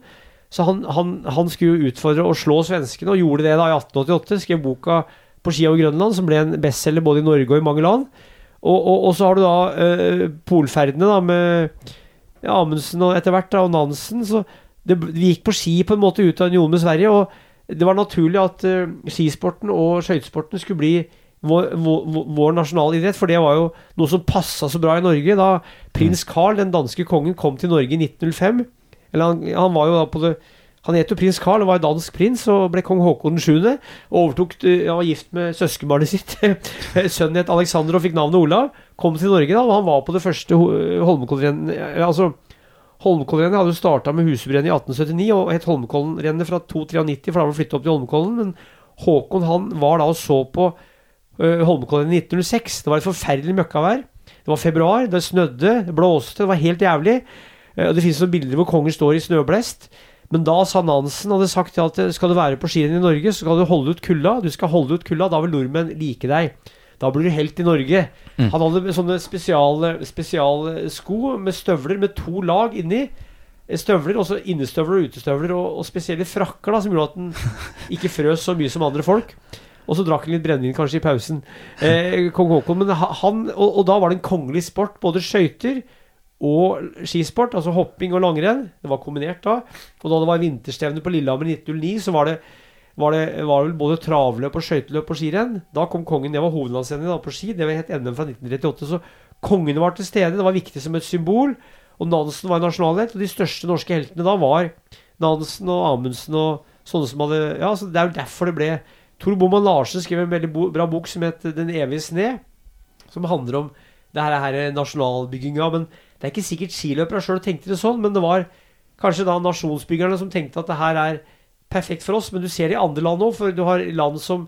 Så han, han, han skulle utfordre å slå svenskene, og gjorde det da i 1888. Skrev boka 'På ski over Grønland', som ble en bestselger både i Norge og i mange land. Og, og, og så har du da eh, polferdene da med ja, Amundsen og etter hvert da, og Nansen. Så det, vi gikk på ski på en måte ut av unionen med Sverige, og det var naturlig at eh, skisporten og skøytesporten skulle bli vår, vår, vår nasjonalidrett, for det var jo noe som passa så bra i Norge. Da prins Carl, den danske kongen, kom til Norge i 1905 Eller han, han var jo da på det Han het jo prins Carl og var dansk prins og ble kong Haakon 7. Og overtok ja, Han var gift med søskenbarnet sitt. <laughs> Sønnen het Alexander og fikk navnet Olav. Kom til Norge da, og han var på det første ho- Holmenkollrennet eh, Altså Holmenkollrennet hadde jo starta med Husebrennet i 1879 og het Holmenkollenrennet fra 293, for da var det flyttet opp til Holmenkollen. Men Håkon han var da og så på Holmenkollen i 1906. Det var et forferdelig møkkavær. Det var februar, det snødde, det blåste, det var helt jævlig. Eh, og det finnes noen bilder hvor kongen står i snøblest. Men da sa Nansen hadde sagt at eh, skal du være på skirenn i Norge, så skal du holde ut kulda. Du skal holde ut kulda, da vil nordmenn like deg. Da blir du helt i Norge. Mm. Han hadde sånne spesiale sko med støvler med to lag inni. Eh, Støvler, også innestøvler og utestøvler, og, og spesielle frakker da, som gjorde at den ikke frøs så mye som andre folk. Og så drakk han litt brennevin kanskje i pausen. Eh, Kong Haakon. Men han, og, og da var det en kongelig sport. Både skøyter og skisport, altså hopping og langrenn. Det var kombinert da. Og da det var vinterstevne på Lillehammer i 1909, så var det, var det var vel både travløp og skøyteløp og skirenn. Da kom kongen. Det var hovedlandsrennet på ski. Det var het NM fra 1938. Så kongene var til stede. Det var viktig som et symbol. Og Nansen var nasjonalhelt. Og de største norske heltene da var Nansen og Amundsen og sånne som hadde Ja, så det er jo derfor det ble Tor Boman Larsen skrev en veldig bo, bra bok som het 'Den evige sne', som handler om det her, her nasjonalbygginga. Men det er ikke sikkert skiløpere sjøl tenkte det sånn, men det var kanskje da nasjonsbyggerne som tenkte at det her er perfekt for oss. Men du ser det i andre land òg, for du har land som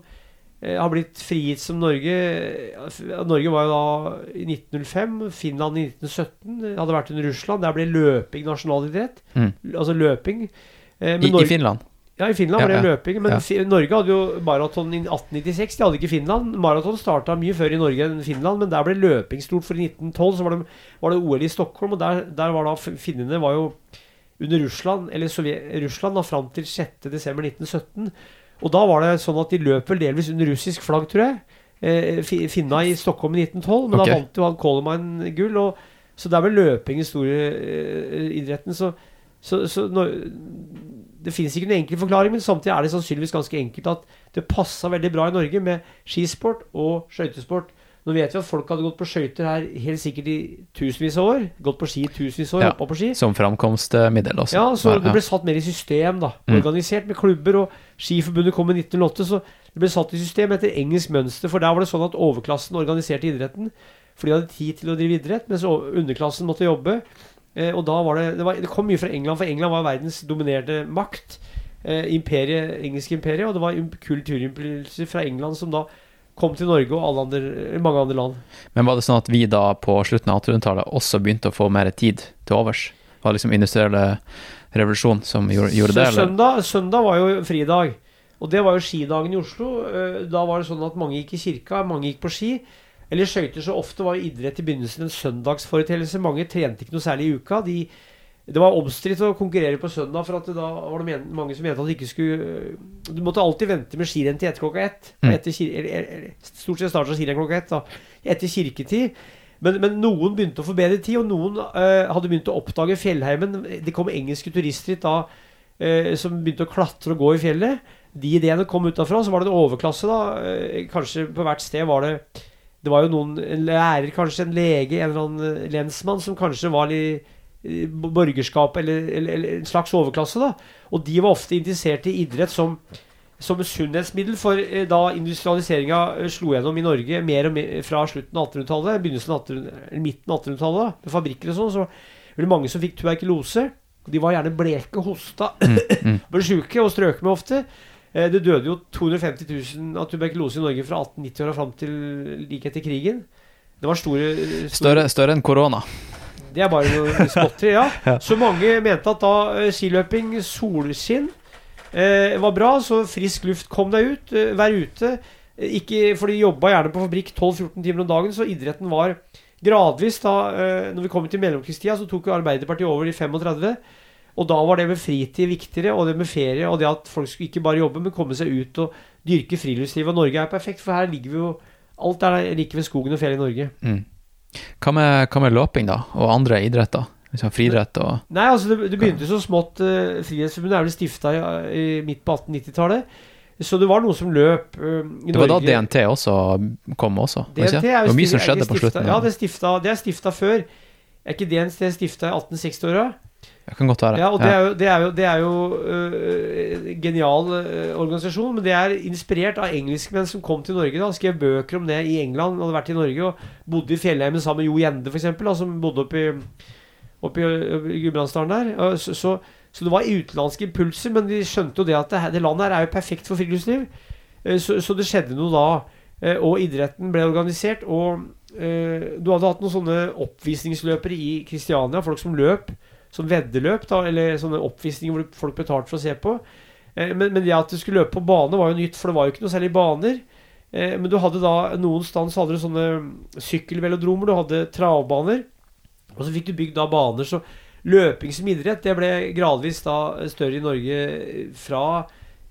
eh, har blitt frigitt som Norge. Eh, Norge var jo da i 1905, Finland i 1917. Det hadde vært under Russland. Der ble løping nasjonalidrett. Mm. Altså løping. I, men I, I Finland. Ja, i Finland var det løping. Men. Norge hadde jo maraton i 1896. De hadde ikke Finland. Maraton starta mye før i Norge enn Finland, men der ble løping stort. For i 1912 så var det, var det OL i Stockholm, og der, der var da finnene var jo under Russland, eller Sovjet, Russland da, fram til 6.12.1917. Og da var det sånn at de løp vel delvis under russisk flagg, tror jeg. Eh, finna i Stockholm i 1912, men okay. da vant jo han Coleman gull. Og, så er vel løping i store eh, idretten. Så, så, så når, det finnes ikke noen enkel forklaring, men samtidig er det sannsynligvis ganske enkelt at det passa veldig bra i Norge med skisport og skøytesport. Nå vet vi at folk hadde gått på skøyter her helt sikkert i tusenvis av år. Gått på ski i tusenvis av år, Ja. på ski. Som framkomstmiddel også. Ja, så det ble satt mer i system, da. Mm. Organisert med klubber, og Skiforbundet kom i 1908, så det ble satt i system etter engelsk mønster. For der var det sånn at overklassen organiserte idretten, for de hadde tid til å drive idrett, mens underklassen måtte jobbe. Eh, og da var det, det, var, det kom mye fra England, for England var verdens dominerende makt. Eh, imperiet, engelske imperiet, og det var im- kulturimpulser fra England som da kom til Norge og andre, mange andre land. Men var det sånn at vi da på slutten av 1800-tallet også begynte å få mer tid til overs? Var det liksom industrielle revolusjon som gjorde, gjorde det, eller? søndag, søndag var jo fridag. Og det var jo skidagen i Oslo. Eh, Da var det sånn at mange gikk i kirka, mange gikk på ski. Eller skøyter så ofte var jo idrett i begynnelsen en søndagsforeteelse. Mange trente ikke noe særlig i uka. De, det var omstridt å konkurrere på søndag, for at det da var det mange som mente at du ikke skulle Du måtte alltid vente med skirenn til etter klokka ett. Mm. Etter, stort sett starta skirenn klokka ett. da Etter kirketid. Men, men noen begynte å få bedre tid, og noen uh, hadde begynt å oppdage fjellheimen. Det kom engelske turister hit da uh, som begynte å klatre og gå i fjellet. De ideene kom utafra. Så var det en overklasse, da. Uh, kanskje på hvert sted var det Det var jo noen En lærer, kanskje en lege, en eller annen eh, lensmann som kanskje var litt borgerskap eller, eller, eller en slags overklasse, da. Og de var ofte interessert i idrett som som sunnhetsmiddel, for eh, da industrialiseringa eh, slo gjennom i Norge mer og mer fra slutten av 1800-tallet, begynnelsen av 1800 midten av 1800-tallet, med fabrikker og sånn, så var det mange som fikk tuberkulose. De var gjerne bleke, hosta, mm. <laughs> ble sjuke og strøk med ofte. Eh, Det døde jo 250 000 av tuberkulose i Norge fra 1890-åra fram til like etter krigen. Det var store, store Større, større enn korona. Det er bare noe småtteri, <laughs> ja. Så mange mente at da eh, skiløping, solskinn, eh, var bra. Så frisk luft, kom deg ut, eh, vær ute. Eh, Ikke, for de jobba gjerne på fabrikk 12-14 timer om dagen, så idretten var gradvis da eh, Når vi kom til mellomkrigstida, så tok jo Arbeiderpartiet over i 35. Og da var det med fritid viktigere, og det med ferie, og det at folk skulle ikke bare jobbe, men komme seg ut og dyrke friluftsliv. Og Norge er perfekt, for her ligger vi jo Alt er like ved skogen og fjellet i Norge. Mm. Hva, med, hva med løping, da? Og andre idretter? Liksom friidrett og Nei, altså det, det begynte så smått uh, Frihetsforbundet er vel stifta midt på 1890-tallet. Så det var noe som løp uh, Det var da DNT også kom også? DNT er jo det var mye som skjedde på slutten. Ja, det stifta, det er stifta før. Er ikke DNT stifta i 1860-åra? Det kan godt være. Ja, og det er jo, det er jo, det er jo uh, genial uh, organisasjon, men det er inspirert av engelskmenn som kom til Norge. da Skrev bøker om det i England, hadde vært i Norge og bodde i fjellheimen sammen med Jo Gjende, f.eks., som bodde oppe i, oppe i, i Gudbrandsdalen der. Uh, Så, så, så det var utenlandske impulser, men de skjønte jo det at det, det landet her er jo perfekt for friluftsliv. Eh, Så, så det skjedde noe da. Eh, Og idretten ble organisert. Og eh, du hadde hatt noen sånne oppvisningsløpere i Kristiania, folk som løp som veddeløp, da, eller sånne oppvisninger hvor folk betalte for å se på. Eh, men, men det at du skulle løpe på bane, var jo nytt, for det var jo ikke noe særlig baner. Eh, men du hadde da noen så hadde du sånne sykkelvelodromer, du hadde travbaner, og så fikk du bygd da baner. Så løping som idrett, det ble gradvis da større i Norge fra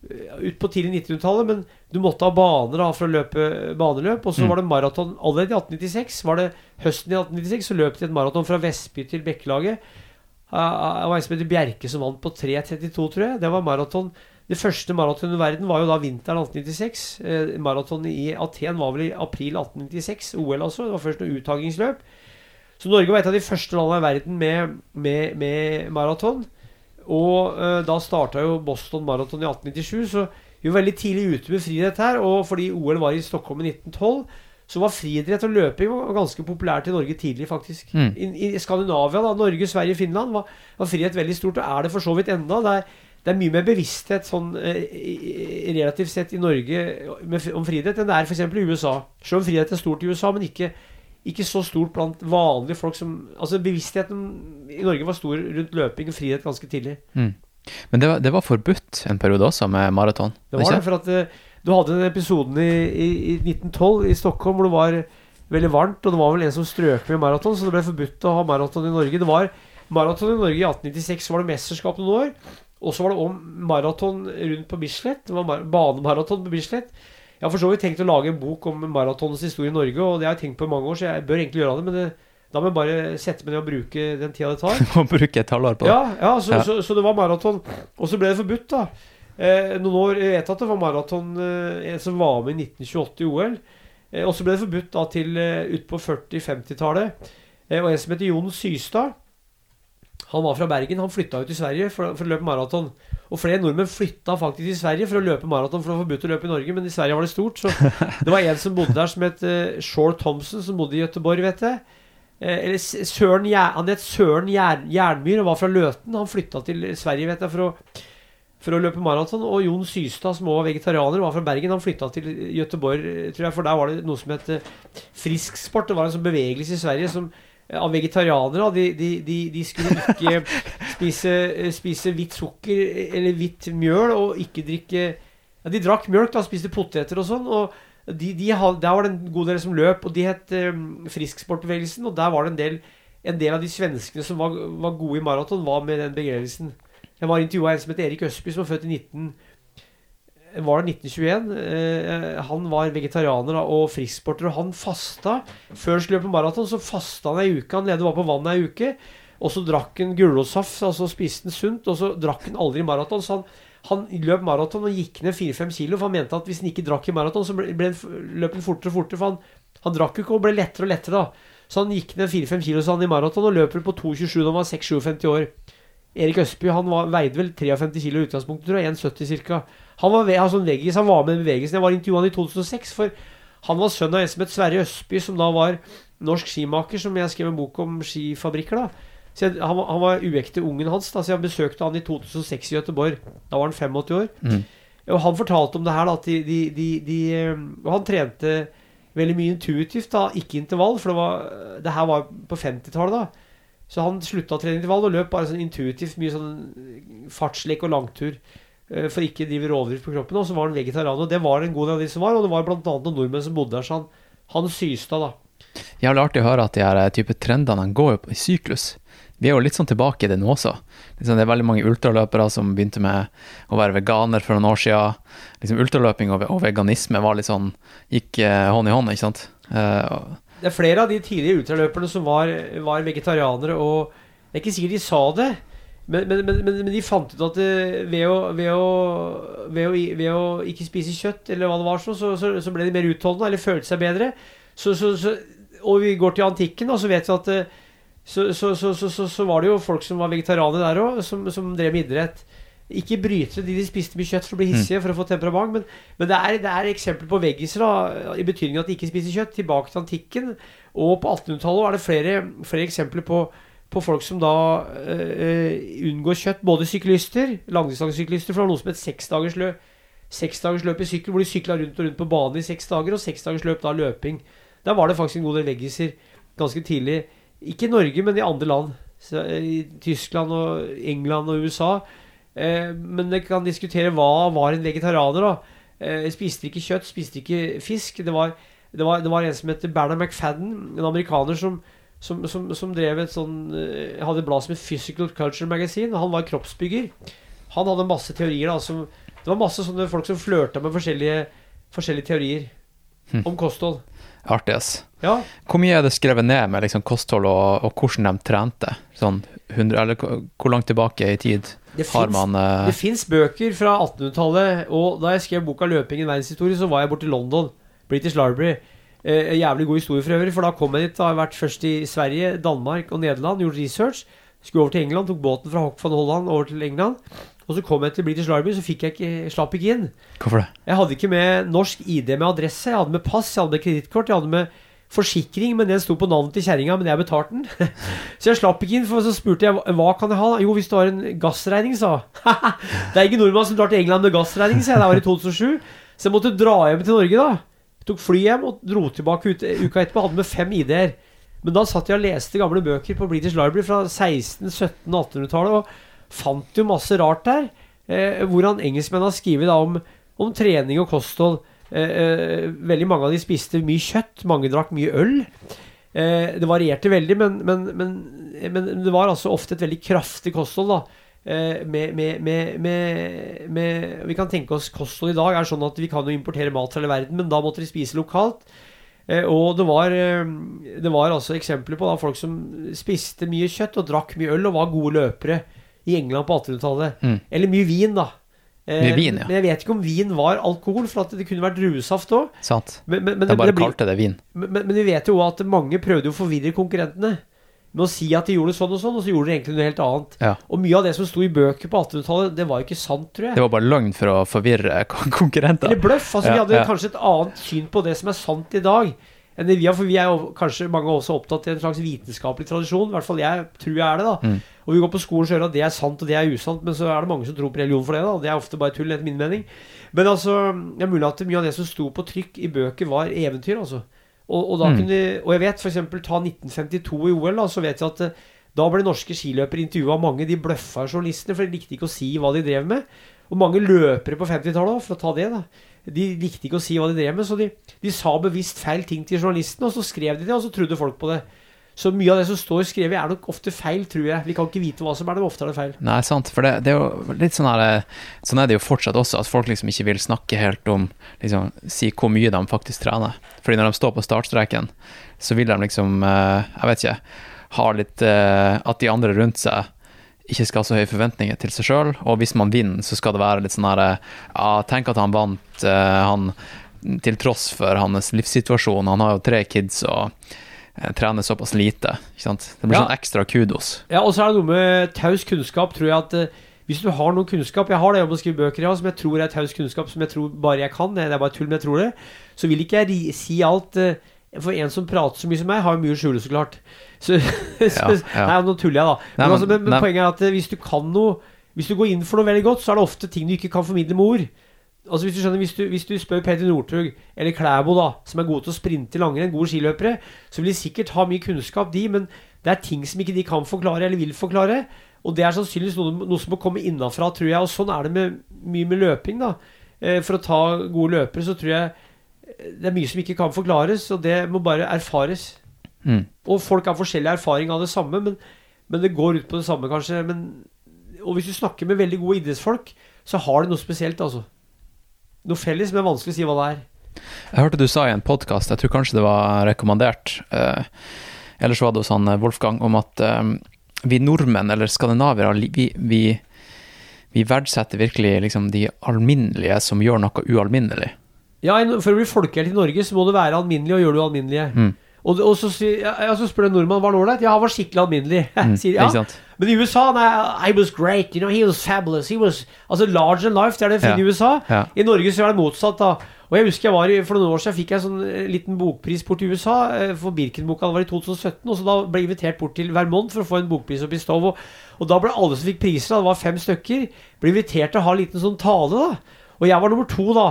eh, ut på tidlig 1900-tallet, men du måtte ha baner da for å løpe baneløp. Og så Mm. var det maraton allerede i 1896. Var det høsten i 1896 så løp de et maraton fra Vestby til Bekkelaget. Uh, det var en som heter Bjerke som vant på 3.32, tror jeg. Det var maraton. Det første maratonet i verden var jo da vinteren 1896. Eh, Maratonet i Aten var vel i april 1896. OL, altså. Det var først noe uttagningsløp. Så Norge var et av de første landene i verden med, med, med maraton. Og eh, da starta jo Boston Maraton i 1897, så vi var veldig tidlig ute med friidrett her. Og fordi OL var i Stockholm i 1912, så var friidrett og løping ganske populært i Norge tidlig, faktisk. Mm. I, I Skandinavia, da, Norge, Sverige, Finland, var, var frihet veldig stort, og er det for så vidt enda. Det er, det er mye mer bevissthet sånn eh, relativt sett i Norge med, om friidrett enn det er f.eks. i USA. Selv om frihet er stort i USA, men ikke, ikke så stort blant vanlige folk som Altså bevisstheten i Norge var stor rundt løping og frihet ganske tidlig. Mm. Men det var, det var forbudt en periode også med maraton? Det var det, for at eh, du hadde den episoden i, i, i 1912 i Stockholm hvor det var veldig varmt, og det var vel en som strøk med maraton, så det ble forbudt å ha maraton i Norge. Det var maraton i Norge i 1896, så var det mesterskap noen år. Og så var det om maraton rundt på Bislett. Det var banemaraton på Bislett. Jeg har for så vidt tenkt å lage en bok om maratonens historie i Norge, og det har jeg tenkt på i mange år, så jeg bør egentlig gjøre det. Men det, da må jeg bare sette meg ned og bruke den tida det tar. <laughs> Må bruke et halvår på det. Ja, ja, så, Ja. Så, så det var maraton. Og så ble det forbudt, da. Eh, noen år Jeg vet at det var maraton eh, som var med i 1928 i OL. Eh, og så ble det forbudt da til eh, utpå 40-50-tallet. Eh, og en som heter Jon Systad. Han var fra Bergen. Han flytta ut til Sverige for, for å løpe maraton. Og flere nordmenn flytta faktisk til Sverige for å løpe maraton, for det var forbudt å løpe i Norge, men i Sverige var det stort. Så <laughs> det var en som bodde der som het uh, Shore Thompson, som bodde i Gøteborg, vet jeg. Eh, eller Søren Han het Søren Jernmyr og var fra Løten. Han flytta til Sverige vet jeg, for å, for å løpe maraton. Og Jon Systad, som også var vegetarianer, var fra Bergen. Han flytta til Göteborg, eh, tror jeg, for der var det noe som het frisk frisksport. Det var en sånn bevegelse i Sverige som eh, av vegetarianere. De, de, de, de skulle ikke <laughs> spise, eh, spise hvitt sukker eller hvitt mjøl, og ikke drikke ja, De drakk mjølk, da, spiste poteter og sånn. og de, de, had- der var det en god del som løp, og de het um, Frisksportbevegelsen. Og der var det en del, en del av de svenskene som var, var gode i maraton, var med den bevegelsen. Jeg var intervjua en som het Erik Østby, som var født i 19... Var det 1921? Eh, han var vegetarianer og frisksporter, og han fasta. Før han skulle løpe maraton, så fasta han ei uke. Han levde bare på vann ei uke. Og så drakk han gulrotsaft, altså spiste han sunt, og så drakk han aldri maraton. Så han, han løp maraton og gikk ned 4-5 kilo, for han mente at hvis han ikke drakk i maraton, så ble, ble løp han fortere og fortere. For han, han drakk jo ikke og ble lettere og lettere, da. Så han gikk ned 4-5 kilo så han i maraton og løper på 2,27 da han var 6-57 år. Erik Østby han var, veide vel 53 kilo i utgangspunktet, tror jeg. 1,70 ca. Han var, altså, veggis, han var med i bevegelsen. Jeg var intervjua han i 2006, for han var sønn av en som het Sverre Østby, som da var norsk skimaker, som jeg skrev en bok om skifabrikker. da så jeg, han, han var uekte ungen hans, da, så jeg besøkte han i 2006 i Gøteborg. Da var han 85 år. Mm. Og han fortalte om det her, da, at de, de, de, de eh, Og han trente veldig mye intuitivt, da, ikke intervall, for det, var, det her var på 50-tallet, da. Så han slutta å trene intervall og løp bare sånn intuitivt, mye sånn fartslek og langtur. eh, For ikke å drive rovdrift på kroppen. Og så var han vegetarianer, og det var en god del av de som var. Og det var annet noen nordmenn som bodde der, så han, han syste da. Jævlig artig å høre at de her eh, type trendene de går jo i syklus. Vi er jo litt sånn tilbake i det nå også. Liksom, det er veldig mange ultraløpere som begynte med å være veganer for noen år siden. Liksom, ultraløping og, veganisme var litt sånn gikk eh, hånd i hånd, ikke sant. Eh, Det er flere av de tidligere ultraløperne som var, var vegetarianere, og det er ikke sikkert de sa det, men, men, men, men, de fant ut at eh, ved å, ved, å, ved, å, ved å ikke spise kjøtt, eller hva det var, så, så, så, ble de mer utholdende, eller følte seg bedre. Så, og vi går til antikken, og så vet vi at eh, så var det jo folk som var vegetarianere der òg, som, som drev med idrett. Ikke brytere, de de spiste mye kjøtt for å bli hissige, for å få temperament. Men, men det, er, det er eksempler på veggiser, da, i betydningen at de ikke spiser kjøtt. Tilbake til antikken. Og på 1800-tallet er det flere, flere eksempler på, på folk som da eh, unngår kjøtt. Både syklister, langdistansesyklister, for det var noe som het seksdagersløp. Seksdagersløp i sykkel, hvor de sykla rundt og rundt på banen i seks dager, og seksdagersløp da løping. Der var det faktisk en god del veggiser ganske tidlig. Ikke i Norge, men i andre land. Så, eh, I Tyskland og England og USA. Eh, men det kan diskutere hva var en vegetarianer, da. Eh, spiste ikke kjøtt, spiste ikke fisk. Det var, det var, det var en som heter Bernard McFadden, en amerikaner som, som, som, som drev et sånn eh, Hadde et blad som het Physical Culture Magazine. Han var kroppsbygger. Han hadde masse teorier. da som, Det var masse sånne folk som flørta med forskjellige, forskjellige teorier Hm. om kosthold. artig, ass. Ja, Hvor mye er det skrevet ned med liksom, kosthold og, og hvordan de trente? Sånn 100, eller hvor langt tilbake i tid det har finnes, man eh, Det fins bøker fra 1800-tallet, og da jeg skrev boka 'Løping i verdenshistorie', så var jeg borte i London. British Library. Eh, jævlig god historie for øvrig, for da kom jeg dit. Da har jeg vært først i Sverige, Danmark og Nederland, gjort research. Skulle over til England, tok båten fra Hock van Holland over til England. Og så kom jeg til British Library, så fikk jeg ikke, slapp ikke inn. Hvorfor det? Jeg hadde ikke med norsk ID med adresse. Jeg hadde med pass, jeg hadde med kredittkort, jeg hadde med forsikring, men den sto på navnet til kjerringa, men jeg betalte den. <laughs> så jeg slapp ikke inn, for så spurte jeg hva kan jeg ha. Jo, hvis du har en gassregning, sa <laughs> Det er ikke nordmann som drar til England med gassregning, sa jeg. Det var i 2007. Så jeg måtte dra hjem til Norge, da. Tok fly hjem og dro tilbake ut, uka etterpå. Hadde med fem ID-er. Men da satt jeg og leste gamle bøker på British Library fra 16-, 17- og 1800-tallet, og fant jo masse rart der. Eh, hvordan engelskmenn har skrevet om, om trening og kosthold. Eh, eh, veldig mange av de spiste mye kjøtt, mange drakk mye øl. Eh, det varierte veldig, men, men, men, men, det var altså ofte et veldig kraftig kosthold. da med, med, med, med, Vi kan tenke oss kosthold i dag er sånn at vi kan jo importere mat fra hele verden, men da måtte de spise lokalt. Og det var, det var altså eksempler på da, folk som spiste mye kjøtt og drakk mye øl og var gode løpere i England på 1800-tallet. Mm. Eller mye vin, da. Eh, Mye vin, ja. Men jeg vet ikke om vin var alkohol, for det kunne vært druesaft òg. Sant. Men, men, men, De bare det blir- kalte det vin. men, men vi vet jo at mange prøvde å forvirre konkurrentene med å si at de gjorde sånn og sånn, og så gjorde de egentlig noe helt annet. Ja. Og mye av det som sto i bøker på 1800-tallet, det var ikke sant, tror jeg. Det var bare løgn for å forvirre kon- <laughs> konkurrenter. Eller bløff. Altså, vi hadde ja. kanskje et annet syn på det som er sant i dag. Enn det vi har, for vi er jo kanskje mange også opptatt i en slags vitenskapelig tradisjon. I hvert fall jeg tror jeg er det, da. Mm. Og vi går på skolen og hører at det er sant og det er usant, men så er det mange som tror på religion for det, da. Det er ofte bare tull, etter min mening. Men altså, det er mulig at mye av det som sto på trykk i bøker, var eventyr, altså. Og, og, da Mm. kunne, og jeg vet f.eks. ta 1952 i OL, da, så vet jeg at eh, da ble norske skiløpere intervjua av mange. De bløffa journalistene, for de likte ikke å si hva de drev med. Og mange løpere på 50-tallet òg, for å ta det, da. De likte ikke å si hva de drev med, så de, de sa bevisst feil ting til journalistene, og så skrev de det, og så trodde folk på det. Så mye av det som står skrevet, er nok ofte feil, tror jeg. Vi kan ikke vite hva som er det, ofte er det feil. Nei, sant, for det, det er jo litt sånn her eh, Sånn er det jo fortsatt også, at folk liksom ikke vil snakke helt om liksom, Si hvor mye de faktisk trener. Fordi når de står på startstreken, så vil de liksom eh, Jeg vet ikke Ha litt eh, At de andre rundt seg ikke skal ha så høye forventninger til seg sjøl, og hvis man vinner, så skal det være litt sånn her Ja, tenk at han vant, han til tross for hans livssituasjon. Han har jo tre kids og trener såpass lite. Ikke sant? Det blir Ja. sånn ekstra kudos. Ja, og så er det noe med taus kunnskap, tror jeg at eh, hvis du har noe kunnskap Jeg har det om å skrive bøker, ja, som jeg tror er taus kunnskap, som jeg tror bare jeg kan, det er bare tull, men jeg tror det, så vil ikke jeg si alt eh, For en som prater så mye som meg, har jo mye å skjule, så klart. <laughs> Så, så ja. Nei, nå tuller jeg, da. Men, Nei, men- altså, men, poenget er at eh, hvis du kan noe Hvis du går inn for noe veldig godt, så er det ofte ting du ikke kan formidle med ord. Altså Hvis du skjønner, hvis du, hvis du spør Peter Northug eller Klæbo, da som er gode til å sprinte langrenn, gode skiløpere, så vil de sikkert ha mye kunnskap, de, men det er ting som ikke de kan forklare eller vil forklare. Og det er sannsynligvis noe, noe som må komme innafra, tror jeg. Og sånn er det med, mye med løping, da. Eh, for å ta gode løpere, så tror jeg eh, det er mye som ikke kan forklares, og det må bare erfares. Mm. Og folk har forskjellig erfaring av det samme, men, men det går ut på det samme, kanskje. Men, og hvis du snakker med veldig gode idrettsfolk, så har de noe spesielt, altså. Noe felles, men vanskelig å si hva det er. Jeg hørte du sa i en podkast, jeg tror kanskje det var rekommandert, eh, ellers var det hos han eh, Wolfgang, om at eh, vi nordmenn, eller skandinaviere, vi, vi, vi verdsetter virkelig liksom de alminnelige som gjør noe ualminnelig. Ja, For å bli folkehelt i Norge, så må du være alminnelig og gjøre det ualminnelige. Mm. Og, og så, ja, så spør en nordmann var han ålreit. Ja, han var skikkelig alminnelig. <laughs> Mm, Sier, ja. Men i USA nei, I was great, you know, he was fabulous. He was, altså large and life, det er det fine i USA. I Norge så er det motsatt, da. Og jeg husker jeg var i, For noen år siden fikk jeg sånn eh, liten bokpris bort i USA. eh, For Birken-boka var i 2017. Og så da ble jeg invitert bort til Vermont for å få en bokpris opp i Stov. Og, og da ble alle som fikk priser, da, det var fem stykker, ble invitert til å ha en liten sånn tale. da Og jeg var nummer to, da.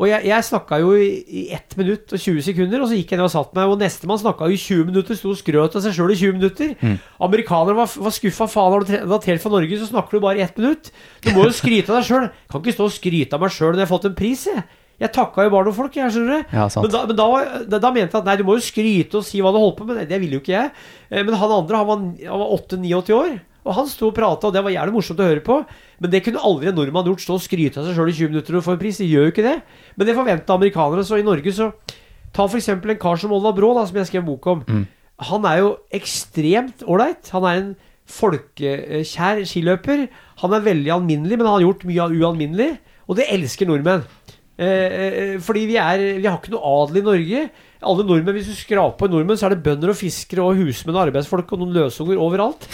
Og jeg, jeg snakka jo i, i 1 minutt og 20 sekunder, og så gikk jeg ned og satt meg. Og nestemann snakka jo i 20 minutter, sto og skrøt av seg sjøl i 20 minutter. Amerikanere var, var skuffa. Faen, har du datert fra Norge, så snakker du bare i 1 minutt. Du må jo skryte av deg sjøl. Kan ikke stå og skryte av meg sjøl når jeg har fått en pris, jeg. Jeg takka jo bare noen folk, jeg, skjønner du. Ja. Men, da, men da, da, da mente jeg at nei, du må jo skryte og si hva du holdt på med. Det ville jo ikke jeg. Eh, Men han andre, han var, han var 8-89 år. Og han sto og prata, og det var jævlig morsomt å høre på. Men det kunne aldri en nordmann gjort. Stå og skryte av seg sjøl i 20 minutter og få en pris. De gjør jo ikke det. Men det forventa amerikanere. Så i Norge så Ta for eksempel en kar som Olva Brå, da, som jeg skrev en bok om. Mm. Han er jo ekstremt ålreit. Han er en folkekjær skiløper. Han er veldig alminnelig, men han har gjort mye av ualminnelig. Og det elsker nordmenn. Eh, eh, fordi vi er Vi har ikke noe adel i Norge. Alle nordmenn, Hvis du skraper på nordmenn, så er det bønder og fiskere og husmenn og arbeidsfolk og noen løsunger overalt.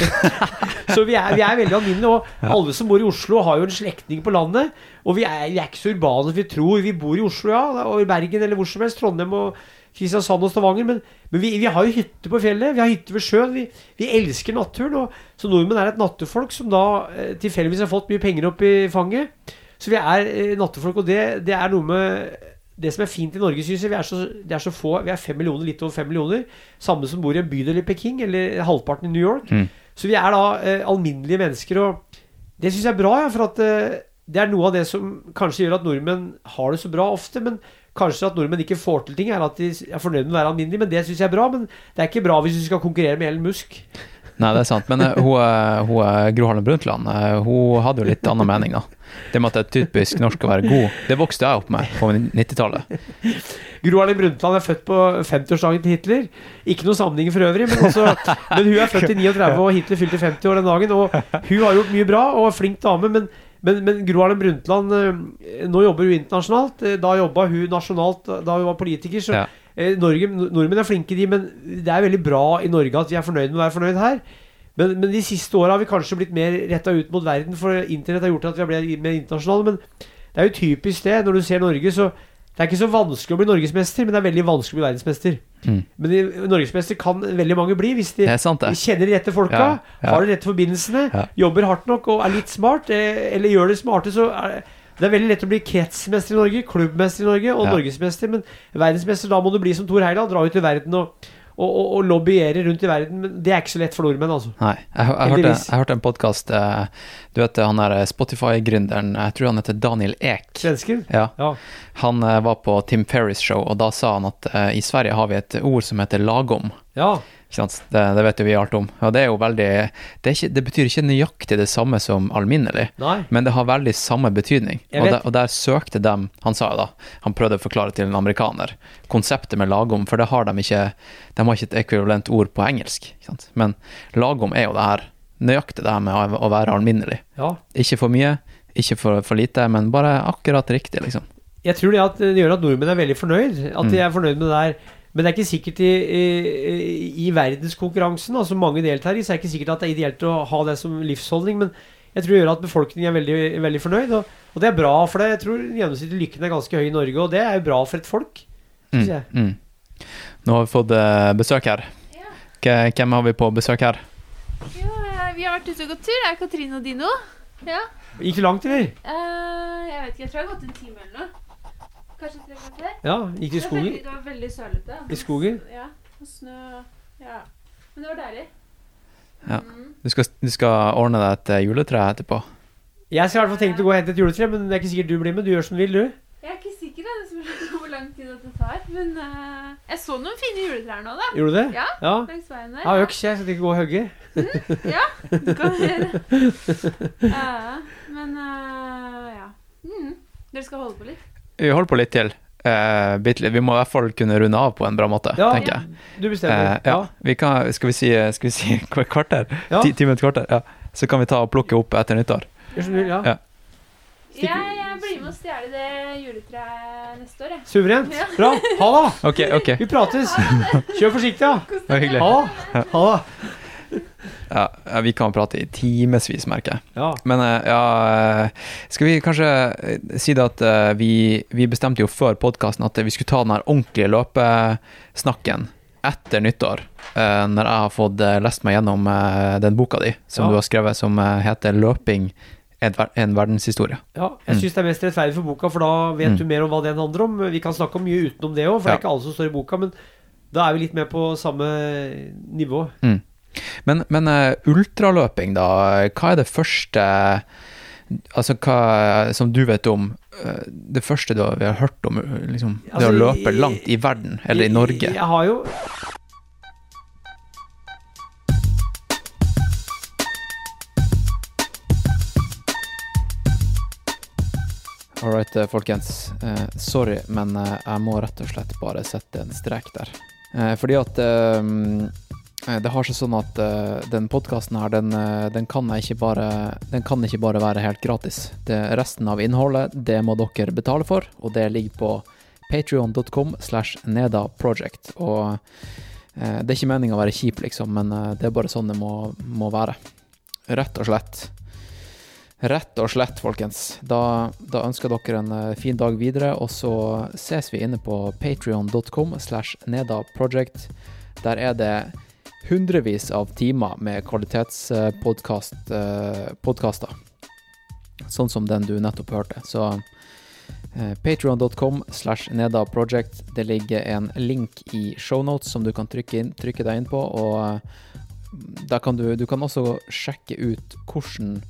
<laughs> så vi er, vi er veldig alminnelige. Og alle som bor i Oslo, har jo en slektning på landet. Og vi er, vi er ikke så urbane som vi tror. Vi bor i Oslo, ja. Og i Bergen eller hvor som helst. Trondheim og Kristiansand og Stavanger. Men, men vi, vi, har jo hytte på fjellet. Vi har hytte ved sjøen. Vi, vi elsker naturen. Og, så nordmenn er et nattefolk som da eh, tilfeldigvis har fått mye penger opp i fanget. Så vi er eh, nattefolk, og det, det er noe med det som er fint i Norge, syns jeg, vi er, så, det er så få Vi er fem millioner, litt over fem millioner. Samme som bor i en bydel i Peking, eller halvparten i New York. Mm. Så vi er da eh, alminnelige mennesker, og det syns jeg er bra, ja, for at eh, det er noe av det som kanskje gjør at nordmenn har det så bra ofte. Men kanskje at nordmenn ikke får til ting, er at de er fornøyd med å være alminnelige. Men det syns jeg er bra. Men det er ikke bra hvis du skal konkurrere med Ellen Musk. Nei, det er sant. Men uh, hun, uh, hun Gro Harlem Brundtland uh, hun hadde jo litt annen mening, da. Det med at det er typisk norsk å være god, det vokste jeg opp med på 90-tallet. Gro Harlem Brundtland er født på 50-årsdagen til Hitler. Ikke noen sammenheng for øvrig, men, også, men, hun er født i 39, og Hitler fylte 50 år den dagen. Og hun har gjort mye bra, og er flink dame, men, men, men Gro Harlem Brundtland Nå jobber hun internasjonalt. Da jobba hun nasjonalt da hun var politiker. så ja. Norge, nordmenn er flinke, de, men det er veldig bra i Norge at vi er fornøyd med å være fornøyd her. Men, men de siste åra har vi kanskje blitt mer retta ut mot verden, for internett har gjort at vi har blitt mer internasjonale. Men det er jo typisk det. Når du ser Norge, så det er ikke så vanskelig å bli norgesmester, men det er veldig vanskelig å bli verdensmester. Mm. Men norgesmester kan veldig mange bli hvis de sant, kjenner de rette folka, ja, ja. har de rette forbindelsene, ja. jobber hardt nok og er litt smart, eh, eller gjør det smarte, så er det er veldig lett å bli kretsmester i Norge, klubbmester i Norge og norgesmester. Men verdensmester, da må du bli som Thor Heyerdahl, dra ut i verden og og, og, og, lobbyere rundt i verden. Men det er ikke så lett for nordmenn, altså. Nei. Jeg, jeg, jeg hørte, en podkast eh, Du vet han der Spotify-gründeren, jeg tror han heter Daniel Ek. Svensken? Ja. ja. Han var på Tim Ferris show, og da sa han at i Sverige har vi et ord som heter lagom. Ja. Det, det, vet jo vi alt om. Og det er jo veldig Det, ikke, det betyr ikke nøyaktig det samme som alminnelig, Nei. men det har veldig samme betydning. Og, der, og der søkte dem Han sa jo da, han prøvde å forklare til en amerikaner, konseptet med lagom, for det har de ikke De har ikke et ekvivalent ord på engelsk. Men lagom er jo det her nøyaktig det her med å være alminnelig. Ja. Ikke for mye, ikke for, for lite, men bare akkurat riktig, liksom. Jeg tror det, at det gjør at nordmenn er veldig fornøyd. At de mm. er fornøyd med det der men det er ikke sikkert i, i, i verdenskonkurransen, altså mange deltar i, så er det ikke sikkert at det er ideelt å ha det som livsholdning. Men jeg tror det gjør at befolkningen er veldig, veldig fornøyd. Og, og, det er bra, for det. jeg tror gjennomsnittlig lykken er ganske høy i Norge. Og det er jo bra for et folk, syns jeg. Mm, mm. Nå har vi fått uh, besøk her. Ja. Hvem har vi på besøk her? Jo, uh, vi har vært ute og gått tur. Det er Katrine og Dino. Ja. Gikk du langt, eller? Uh, jeg vet ikke. Jeg tror jeg har gått en time eller noe. Kanskje tre kvarter? Ja, gikk i skogen? Det var veldig sølete. I skogen? Ja. Og snø Ja. Men det var deilig. Ja. Mm. Du, skal, du, skal, ordne deg et eh, juletre etterpå? Jeg skal i hvert fall tenke å gå og hente et juletre, men det er ikke sikkert du blir med. Du gjør som du vil, du. Jeg er ikke sikker på <laughs> hvor lang tid det tar. Men uh, jeg så noen fine juletrær nå, da. Gjorde du det? Ja, ja. langs veien der. Jeg har øks, jeg, så jeg ikke gå og hogge. Mm, ja, du kan <laughs> gjøre uh, Men uh, ja. Mm. Dere skal holde på litt? Vi holder på litt til. Uh, vi må i hvert fall kunne runde av på en bra måte, ja, tenker jeg. Du bestemmer. Uh, ja. Vi kan, skal vi si, skal vi si <laughs> kvarter? Ja. Ti, ti minutter kvarter? Ja. Så kan vi ta og plukke opp etter nyttår. Ja. ja. Jeg, jeg blir med og stjeler det juletreet neste år, jeg. Suverent. Bra. Ha det. Okay, okay. Vi prates. Kjør forsiktig, da. Ha det. Ha det. Ja, vi kan prate i timevis, merker jeg. Ja. Men eh, ja, eh, skal vi kanskje eh, si det at vi, vi bestemte jo før podkasten at vi skulle ta den her ordentlige løpesnakken etter nyttår, når jeg har fått lest meg gjennom den boka di som ja. du har skrevet, som heter 'Løping en verdenshistorie'. Ja, jeg mm. syns det er mest rettferdig for boka, for da vet mm. du mer om hva den handler om. Vi kan snakke om mye utenom det òg, for ja. det er ikke alle som står i boka, men da er vi litt mer på samme nivå. Mm. Men, men uh, ultraløping, da. Hva er det første Altså hva som du vet om uh, Det første du har, vi har hørt om liksom, det altså, å løpe langt i verden, eller i Norge? Jeg har jo All right, eh, folkens. Uh, sorry, men jeg må rett og slett bare sette en strek der. fordi at Eh, Det har seg sånn at uh, den podkasten her, den, uh, den, kan bare, den kan ikke bare være helt gratis. Det, resten av innholdet, det må dere betale for, og det ligger på patrion.com slash nedaproject. Og uh, det er ikke meninga å være kjip, liksom, men eh, det er bare sånn det må, må være. Rett og slett. Rett og slett, folkens. Da, da ønsker dere en eh, fin dag videre, og så ses vi inne på patrion.com slash nedaproject. Der er det hundrevis av timer med kvalitetspodkaster. Sånn som den du nettopp hørte. Så Patreon.com patrion.com slash nedaproject. Det ligger en link i shownotes som du kan trykke, inn, trykke deg inn på, og eh, der kan du, du kan også sjekke ut hvordan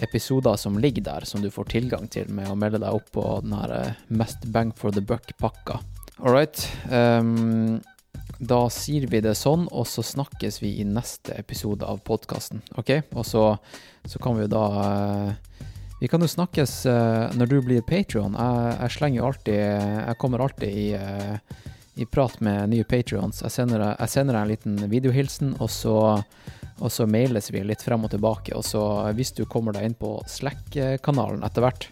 episoder som ligger der, som du får tilgang til med å melde deg opp på den her eh, Mest bang for the buck-pakka. All right. ehm, da sier vi det sånn, og så snakkes vi i neste episode av podkasten. OK? Og så, så kan vi jo da eh, Vi kan jo snakkes eh, når du blir Patrion. Jeg, jeg slenger jo alltid Jeg kommer alltid i, eh, i prat med nye Patrions. Jeg sender, deg- en liten videohilsen, og så og så mailes vi litt frem og tilbake. Og så hvis du kommer deg inn på Slack-kanalen etter hvert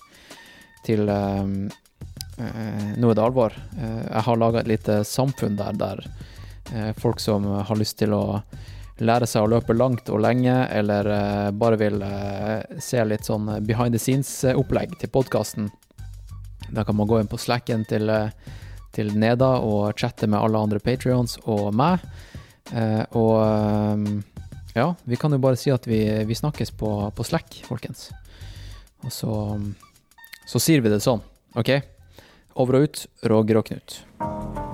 til eh, Nå er det alvor. Jeg har laga et lite samfunn der der folk som har lyst til å lære seg å løpe langt og lenge, eller eh, bare vil eh, se litt sånn behind the scenes-opplegg til podkasten. Da kan man gå inn på Slacken til, eh, til Neda og chatte med alle andre patrions og meg. Eh, og eh, ja, vi kan jo bare si at vi, vi snakkes på, på Slack, folkens. Og så, så sier vi det sånn, OK? Over og ut, Roger og Knut.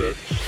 Bitch.